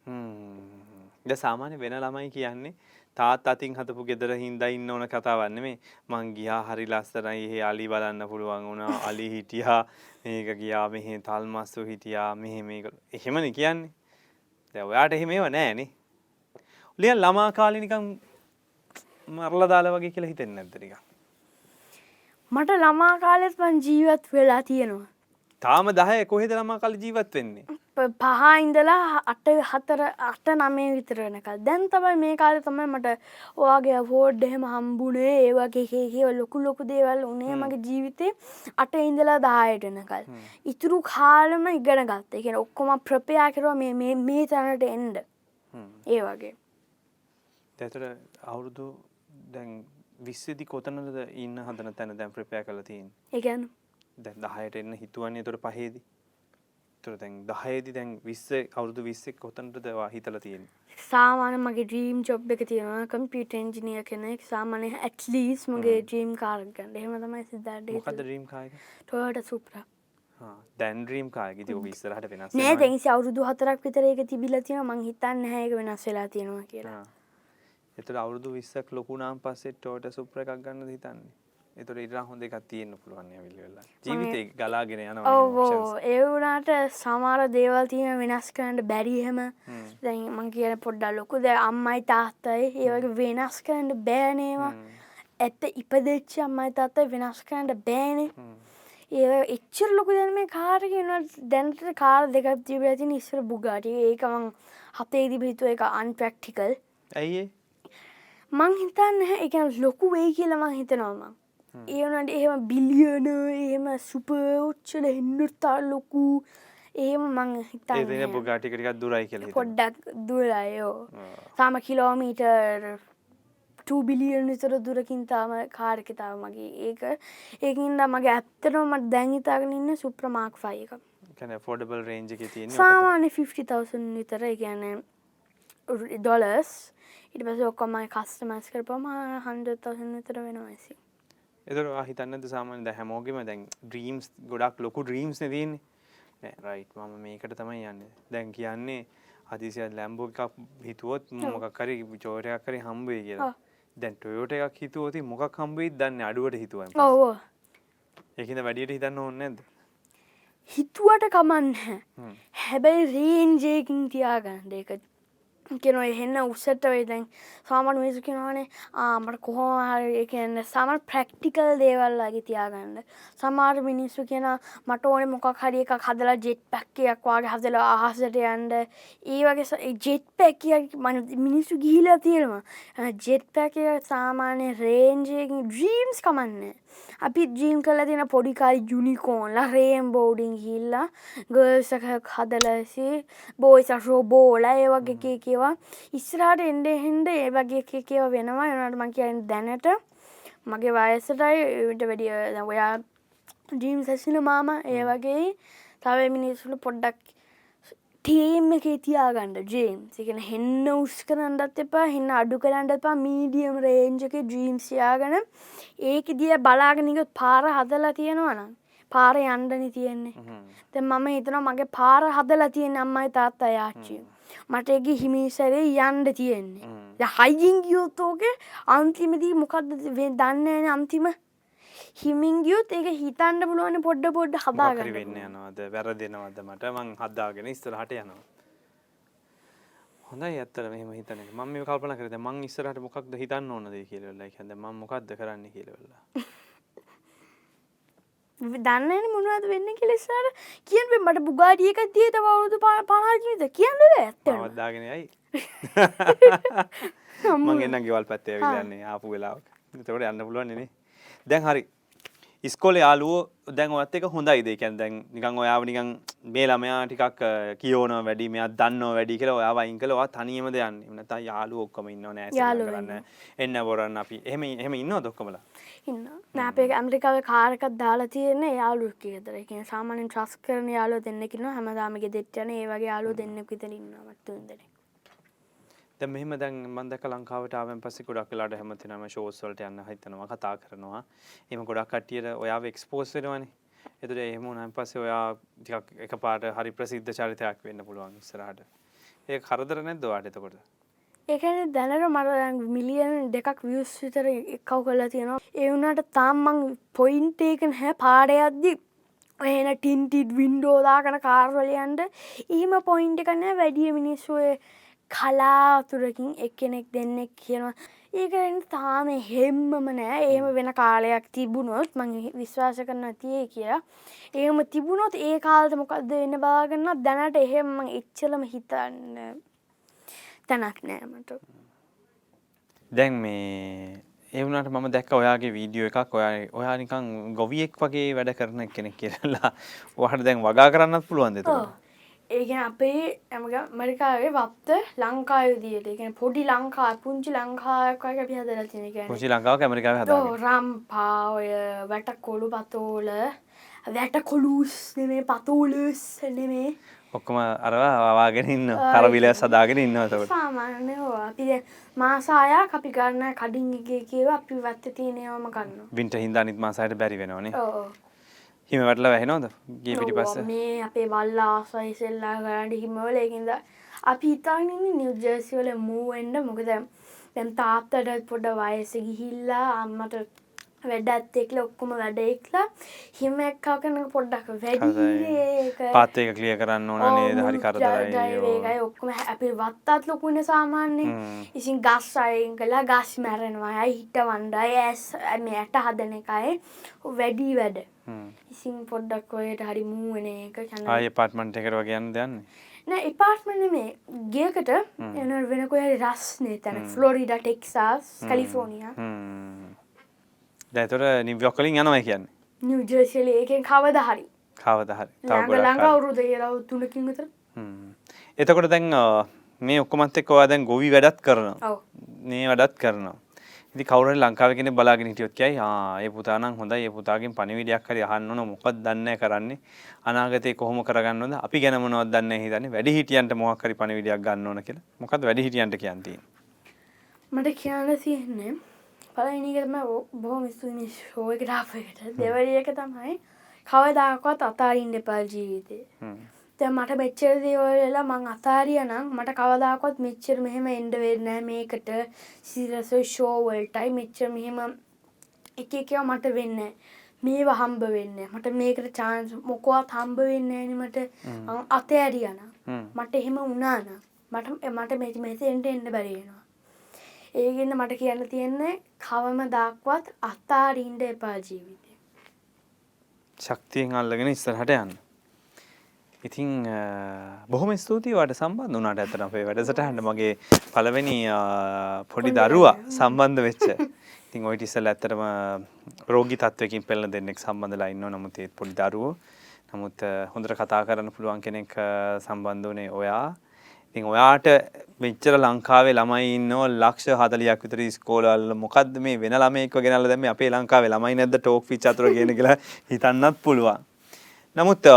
හ්ම්. දැන් සාමාන්‍ය වෙන ළමයි කියන්නේ තාත් අතින් හතපු ගෙදර හින්දා ඉන්න ඕන කතාවක් නෙමෙයි. මං ගියා හරි ලස්සනයි එහෙ අලි බලන්න පුළුවන් වුණා අලි හිටියා මේක ගියා මෙහෙ තල්මස්සු හිටියා මෙහෙ මේක. එහෙමනේ කියන්නේ. දැන් ඔයාට එහෙම ඒව නෑනේ. උලියන් ළමා කාලේ නිකන් මරලා දාලා වගේ කියලා හිතෙන්නේ නැද්ද නිකන්? මට ළමා කාලෙත් මං ජීවත් වෙලා තියෙනවා. තාම 10 කොහෙද ළමා කාලේ ජීවත් වෙන්නේ පහ ඉඳලා අට හතර අට නමේ විතර වෙනකල් දැන් තමයි මේ කාලේ තමයි මට ඔයාගේ අවෝඩ් එහෙම හම්බුනේ ඒ වගේ ඒවා ලොකු ලොකු දේවල් උනේ මගේ ජීවිතේ අට ඉඳලා 10ට වෙනකල් ඉතුරු කාලෙම ඉගෙන ගත්තා. ඒ කියන්නේ ඔක්කොම ප්‍රපෙයා කරුවා මේ මේ තැනට. හ්ම්. ඒ වගේ. ඇතට අවුරුදු දැන් විස්සදි කොතනද ඉන්න හදන තැන දැන් ප්‍රපය කල තියෙන් එකන් දැන් දහයට එන්න හිතුවන්නේ තොට පහේදි තුර දැන් දහයේදි දැන් විස්ස අවුරුදු විස්සෙක් කොතනටදවා හිතල තියෙන සාමාන මගේ ඩ්‍රීම් ජොබ් එක තියෙනවා කම්පියට එන්ජිනිය කෙනෙක්. සාමානය ඇට්ලිස් මගේ ඩ්‍රීම් කාරගන්න එහෙම තමයි සිද්ධට රීම් කායක ටොයට සුප්‍ර දැන් ්‍රීම් කායක ති විස්සරහට වෙනස් නෑ දැනිසි අවුරුදු හතරක් විතර එක තිබිල තියෙන මං හිතන්න හැක වෙනස් වෙලා තියෙනවා කියලා. එතට අවුරුදු විස්සක් ලොකුනාම් පස්සෙත් ටෝට සුප්‍ර එකක් ගන්න හිතන්නේ එතුට ඉරා හොඳ එකක් තියෙන්න්න පුළුවන් විල්. වෙලා ජීවිත ගලාගෙන යන ඔවෝ ඒවුනාට සමාර දේවල් තියෙන වෙනස් කරන්නට බැරිහෙම දැන් මං කියන පොඩ්ඩල් ලොකු ද අම්මයි තාත්තයි ඒවගේ වෙනස් කරන්න බෑනේවා ඇත්ත ඉපදච්ච අම්මයි තාත්තයි වෙනස් කරන්නට බෑනේ ඒ එච්චර ලොකු දැන මේ කාරගෙන දැනට කාර දෙකක් තිබ ඇති ඉස්සර බුගාට ඒකමං හතේ දිබිතුව එක අන්ප්‍රක්ටිකල් ඇයිඒ මං හිතන්න එක ලොකු වෙයි කියලමං හිතනවමං ඒවනට එහෙම බිලියන එහෙම සුපෝච්චල හෙන්නතා ලොකු. එහෙම මං ඒන හිතන්න බොගාටිකටිකක් දුරයි කියල පොඩ්ඩක් දුරයෝ තාම කිලෝමීටර් බිලියන් විතර දුරකින් තාම කාරකතාව මගේ ඒක. ඒකින්ද මගේ ඇත්තනෝ මට දැංහිතාගෙන ඉන්න සුප්‍රමාක් ෆයි එක. කැන ෆෝඩබල් රේජ් තියෙන සාමාන්‍ය 50,000 විතර ගැන ඩොලස් ඉට පස ඔක්කොමයි කස්ටමස් කරපම හන්ඩතසන් විතර වෙනවාසි එතර හිතන්නද සාමාන්‍ය ද හැමෝගෙම දැන් ඩ්‍රීම්ස් ගොඩක් ලොකු ඩ්‍රීම්ස් නතින් රයිට් මම මේකට තමයි යන්න. දැන් කියන්නේ හදිසිය ලැම්බෝ එකක් හිතුවොත් මොකක්කරි චෝටයක් කරි හම්බේ කියලා. දැන් ටොයෝට එකක් හිතුවති මොකක් හම්බේ දන්න අඩුවට හිතුවන් ඔවෝ එකද වැඩියට හිතන්න ඕන්න ඇද හිතුවට කමන්න. හැබැයි රේන්ජයකින් තියාගන්න. එක කෙන එහෙන්න උස්සට වේ දැන් සාමන් මිසු කෙනවානේ ආමට කොහොම කියන්න සමන් ප්‍රක්ටිකල් දේවල්ලාගේ තියාගන්න. සමාර මිනිස්සු කියෙන මට ඕන මොකක් හරි එකක් හදලා ජෙට් පැක්කයක් වගේ හදලා අහසට යන්ඩ ඒ වගේ ජෙට් පැකිය මිනිස්සු ගිහිලා තියෙනවා. ජෙට් පැකය සාමාන්‍ය රේන්ජයකින් ඩ්‍රීම්ස් කමන්න. අපි ජීම් කල තින පොඩිකාරි ජුනිකෝන්ලා රේම් බෝඩිං හිල්ලා ගර්සක හදලසි බෝයිස රෝබෝල ඒ වගේ කිය කියවා ඉස්රාට එන්ඩ හෙන්ඩ ඒ වගේ කියව වෙනවා. එනට මං කියන්න දැනට මගේ වයසටයි විට වැඩිය ඔයා ජීම් සැසින මාම ඒ වගේ තව මිනිස්සුල පොඩ්ඩක් තේම එක තියාගන්න ජේම් එකන හෙන්න උස් කරන්නත් එපා හෙන්න අඩු කරන්නට එපා මීඩියම් රේන්ජක ජීම්ස්යාගන ඒක දිය බලාගෙනක පාර හදලා තියෙනවනම් පාර යන්ඩනි තියෙන්නේ. ත මම හිතන මගේ පාර හදලා තියෙන අම්මයි තාත්තා යාච්චිය මට එක හිමිසරේ යන්ඩ තියෙන්නේ. හයිජින් ගියොත්තෝක අන්තිමදී මොකක්ද දන්නන අන්තිම හිමින් ගියුත් ඒක හිතන්ඩ පුළුවන පොඩ්ඩ පොඩ්ඩ හදාගන්න වෙන්න යනවද? වැර දෙනවද මට? මං හදදාගෙන ඉස්තරහට යනවා. හොඳයි ඇත්තර මෙහම හිතන ම මේ කල්පන කරද මං ඉස්සරහට මොකක්ද හිතන්න ඕනද කියලවෙල්ලා හැද ම මොකක්ද කරන්න කියලවෙල්ලා දන්නන මොනවද වෙන්න කෙලෙසාර කියන් මට බුගාඩියක තියත වරුදු පනාජීත කියන්න ඇත්ත අවද්දාගෙන යයි. මං එන්න ගෙවල් පැත්තේ විලන්නේ ආපු වෙලාවක්. තවට යන්න පුළුවන්න්නේ දැන් හරි ඉස්කොල යාලුව දැන් ඔත් එක හොඳයි. දෙකැන් දැන් නිකං ඔයාව නිකං මේ ළමයා ටිකක් කියෝන වැඩි මෙයක් දන්න වැඩි කල ඔයා වයින් කලවා තනියම දෙයන්න නත යාලු ඔක්කම ඉන්න නෑ යාළුවෝ කරන්න. එන්න බොරන්න අපි. එහම එහම ඉන්න දොක්කමලා ඉන්න නෑපේ ඇමරිකාව කාරකත් දාලා තියෙන යාලු කියතර එක සාමානෙන් ට්‍රස් කරන යාලෝ දෙන්නෙකින හැමදාමගේ දෙට්ටන ඒ වගේ යාලු දෙන්නෙක් විතරන්නමත්තුන්දන දැ මෙහම දැන් මන්දක ලංකාවටාවෙන් පස්සෙ ගොඩක් කලාට හැමතිනම ශෝස්වලට යන්න හිතනවා කතා කරනවා. එම ගොඩක් කට්ටියට ඔයා එක්ස්පෝස් වෙනවනි. එතුට එහෙම නන් පස්සේ ඔයා ටිකක් එක පාට හරි ප්‍රසිද්ධ චරිතයක් වෙන්න පුළුවන් ඉස්සරහට. ඒ කරදර නැද්දවාට එතකොට? ඒකන දැනට මට මිලියන් දෙකක් වියස් විතර එක්කව් කරලා තියෙනවා. ඒ වුණට තාම්මං පොයින්ටේකන් හැ පාඩයද්දි එන ටින්ටිඩ් වින්ඩෝදාකන කාර්වලයන්ට ඒම පොයින්ට කනෑ වැඩිය මිනිස්සුවේ කලාතුරකින් එක්කෙනෙක් දෙන්නෙක් කියනවා. ඒකෙන් තාම හෙම්මම නෑ. ඒම වෙන කාලයක් තිබුණොත් මං විශ්වාස කරන තිය කියලා. ඒම තිබුණොත් ඒ කාල්ත මොකක්ද වෙන්න බාගන්න දැනට එහෙම එච්චලම හිතන්න තැනක් නෑමට දැන් මේ ඒවනට මම දැක්ක ඔයාගේ වීඩියෝ එකක්. ඔයා ඔයා නිකං ගොවියෙක් වගේ වැඩ කරන කෙනෙක් කියරලා ඔහට දැන් වගා කරන්නත් පුළුවන් දෙත ඒගෙන අපේ ඇමග මරිකාගේ වත්ත ලංකායුදියට එකන පොඩි ලංකා පුංචි ලංකායකය අපි හදල තිනක පුංචි ලංකාව ඇමරිකාව හද රම්පාය වැට කොළු පතෝල වැට කොලූස් නෙමේ පතෝලස් නෙමේ. ඔක්කොම අරවා වාගෙන ඉන්න කරවිල සදාගෙන ඉන්නවතකට සාමාන්‍ය අපි මාසායා අපි ගන්න කඩින් එක කියව අපි වත්ත තියනයවම ගන්න විින්ට හින්දා නිත් මාසයට බැරි වෙනවනේ. ඕ හිම වැටල වැහෙනවද ගේ පිටි පස්ස මේ අපේ බල්ලා ආසයි සෙල්ලා ගඩ හිමවල එකින්ද අපි ඉතාගන්න නිව්ජර්සිවල මූුවෙන්ඩ මොකද දැම් තාත්තට පොඩ වයස ගිහිල්ලා අම්මට වැඩ ඇත්තෙක්ල ඔක්කොම වැඩ එක්ලා හිම එක්කා කරන පොඩ්ඩක් වැඩි පාත්තයක කලිය කරන්න ඕන නේද? හරි කරදරයි ඔක්කොම. අපි වත්තත් ලොකුණ සාමාන්‍යෙන් ඉසින් ගස් අයෙන් කලා ගස් මැරෙනවා. හිට වන්ඩයි ඇස් මේ ඇට හදන එකයි. වැඩි වැඩ ඉසින් පොඩ්ඩක් ඔයට හරි මූුවන එක චන්න ආය පාට්මන්ට එකට වගේන්න දෙන්න නෑ එපාර්ට්මන මේ ගියකට එන වෙනකොය රස්නේ තැන ෆ්ලොරිඩ ටෙක්සාස් කලිෆෝනිය දැතොට නිවියොක්කලින් යනවා කියන්න? නිවජර්ශල ඒකෙන් කවද හරි. කවද හරි. ළඟ අවුරුද රව තුනකින් විතර. එතකොට දැන් මේ ඔක්කොමත් එක් ඔයා දැන් ගොවි වැඩත් කරන ඔව්. මේ වැඩත් කරනවා ඉති කවර ලංකාව කෙන බලාගෙන හිටියොත් කියයි ඒ පුතානම් හොඳයි. ඒ පුතාගෙන් පනිවිඩයක් හරි අහන්න ඕන. මොකක්ද දන්නේ කරන්නේ. අනාගතේ කොහොම කරගන්නවද අපි ගැන මොනවද දන්නේ හිතන්නේ. වැඩි හිටියන්ට මොකක් හරි පනිවිඩයක් ගන්න ඕන කියලා. මොකද්ද වැඩි හිටියන්ට කියන්නේ මට කියන්න තියෙන්නේ පලනිකම බොහොම ස්තුනි ශෝයක ටාපකට දෙවරිය එක තමයි කවදාකවත් අතාරින් දෙපල් ජීවිතය තැ මට මෙච්චර දේවල්ලා මං අතාරිය නම් මට කවදාකොත් මෙච්චර මෙහෙම එන්ඩ වෙන්න මේකට. සිරස ෂෝවල්ටයි මෙච්චර මෙහෙම එක එකව මට වෙන්න මේ හම්බ වෙන්න මට මේකට චාන්ස් මොකවත් හම්බ වෙන්න ඇනීමට අත ඇරියන මට එහෙම උනාන මට මට මෙති මෙත එන්ට එන්න බැරිෙනවා ඒගන්න මට කියන්න තියෙන්නේ කවම දක්වත් අත්තාරීන්ට එපා ජීවිතය ශක්තියෙන් අල්ලගෙන ඉස්සරහට යන්න ඉතිං බොහොම ස්තුතියි වට සම්බන්ධ වනාට ඇතන අපේ වැඩසටහන්ට. මගේ පළවෙනි පොඩි දරුවා සම්බන්ධ වෙච්ච. ඉතින් ඔයිට ඉස්සල් ඇත්තරම රෝගි තත්වකින් පෙල්ල දෙන්නෙක් සම්බඳලා ඉන්න නමුත් ඒත් පොඩි දරුවෝ. නමුත් හොඳට කතා කරන්න පුළුවන් කෙනෙක් සම්බන්ධ වනේ ඔයා. ඉතින් ඔයාට මෙච්චර ලංකාවේ ළමයි ඉන්නෝ ලක්ෂ 40ක් විතර ඉස්කෝලවල මොකද්ද මේ වෙන ළමයෙක්ව ගෙනල්ලා දැන් මේ අපේ ලංකාවේ ළමයි නැද්ද? ටෝක් කියන කියලා හිතන්නත් පුළුවන්. නමුත්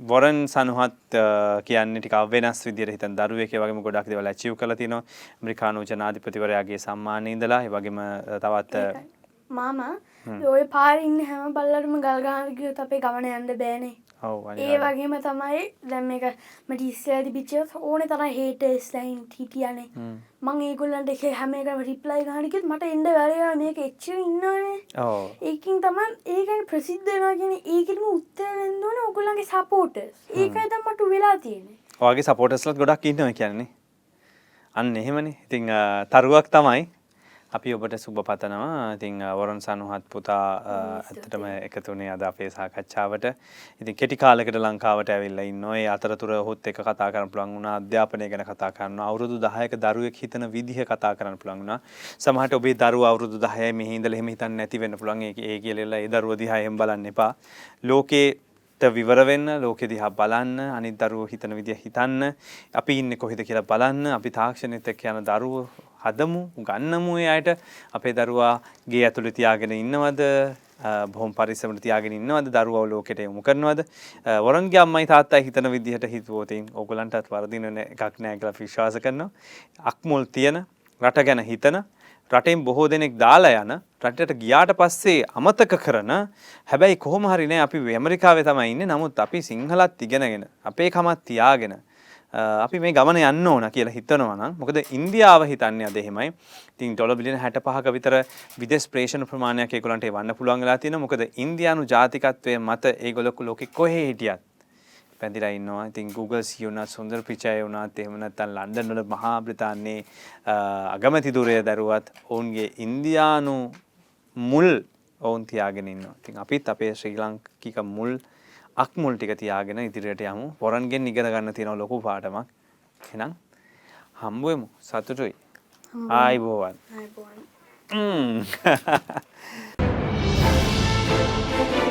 වොරන් සනුහත් කියන්නේ ටිකක් වෙනස් විදිහට හිතන දරුවෙක් ඒ වගේම ගොඩක් දේවල් ඇචීව් කරලා තිනවා. ඇමරිකානු ජනාධිපතිවරයාගේ සම්මානය ඉඳලා ඒ වගේම තවත් මාමා ඔය පාරින්න හැම බල්ලටම ගල්ගාන ගියොත් අපේ ගමන යන්න බෑනේ. ඒ වගේම තමයි දැම් එක මට ඉස්සඇති පිච්ච ඕන තර හේටස් ලයින් හිටියනේ. මං ඒගොල්ලන්ට එක හැම එකම රිප්ලයි ගානිකෙත් මට එන්ඩ වැරයා මේක එච්ච ඉන්නනේ ඒකින් තමයි ඒකන් ප්‍රසිද්ධවාගෙන ඒකටම උත්තරෙන්දුවන ඔගොල්ලන්ගේ සපෝට ඒකයි තමට වෙලා තියෙන්නේ. ඔයාගේ සපෝටස්ලත් ගොඩක් ඉන්නවා කියන්නේ අන්න එහෙමනේ. ඉතිං තරුවක් තමයි අපි ඔබට සුබ පතනවා. ඉතිං වරන් සනුහත් පුතා ඇත්තටම එකතුනේ අද අපේ සාකච්ඡාවට. ඉතින් කෙටි කාලෙකට ලංකාවට ඇවිල්ලා ඒ අතරතුර ඔහුත් එක්ක කතා කරන්න පුළුවන් වුණා. අධ්‍යාපනය ගැන කතා කරනවා අවුරුදු 10ක දරුවෙක් හිතන විදිහ කතා කරන්න පුළුවන් වුණා. සමහරට ඔබේ දරුවා අවුරුදු 10 මෙහි ඉඳලා එහෙම හිතන්නේ නැති වෙන්න පුළුවන්. ඒ ඒ කියලා ඒ දරුවා දිහා එහෙම බලන්න එපා. ලෝකේ විවර වෙන්න ලෝකෙ දිහා බලන්න අනිත් දරුවෝ හිතන විදිහ හිතන්න. අපි ඉන්නේ කොහෙද කියලා බලන්න. අපි තාක්ෂණෙත් එක්ක යන දරුවෝ හදමු ගන්නමු. ඒ අයට අපේ දරුවා ගේ ඇතුළේ තියාගෙන ඉන්නවද? බොහොම පරිස්සමට තියාගෙන ඉන්නවද? දරුවව ලෝකෙට යොමු කරනවද? වරන්ගේ අම්මයි තාත්තයි හිතන විදිහට හිතුවොත් ඕගලන්ටත් වරදින එකක් නෑ කියලා විශ්වාස කරනවා. අක්මුල් තියෙන රට ගැන හිතන රටෙන් බොහෝ දෙනෙක් දාලා යන රටට ගියාට පස්සේ අමතක කරන හැබැයි කොහොම හරි නෑ අපි ඇමරිකාවේ තමයි ඉන්නේ. නමුත් අපි සිංහලත් ඉගෙනගෙන අපේ කමත් තියාගෙන අපි මේ ගමන යන්න ඕන කියලා හිතනවා නම් මොකද ඉන්දියාව හිතන්නේ අද එහෙමයි. ඉතින් ඩොලර් බිලියන 65ක විතර විදේශ ප්‍රේෂණ ප්‍රමාණයක් ඒගොල්ලන්ට එවන්න පුළුවන් වෙලා තියෙනවා. මොකද ඉන්දියානු ජාතිකත්වයේ මත ඒගොල්ලෝ ලෝකෙ කොහේ හිටියත් පැදිලා ඉන්නවා. ඉතින් Google CEO වුණත් සුන්දර පිචාය වුණත් එහෙම නැත්නම් ලන්ඩන් වල මහා බ්‍රිතාන්‍යයේ අගමැති ධුරය දරුවත් ඔවුන්ගේ ඉන්දියානු මුල් ඔවුන් තියාගෙන ඉන්නවා. ඉතින් අපිත් අපේ ශ්‍රී ලාංකික මුල් අක්මුල් ටික තියාගෙන ඉදිරියට යමු. පොරන්ගෙන් ඉගෙන ගන්න තියෙන ලොකු පාටමක් එහෙනම් හම්බුවෙමු සතුටුයි. ආයිබෝවන් ආයිබෝවන්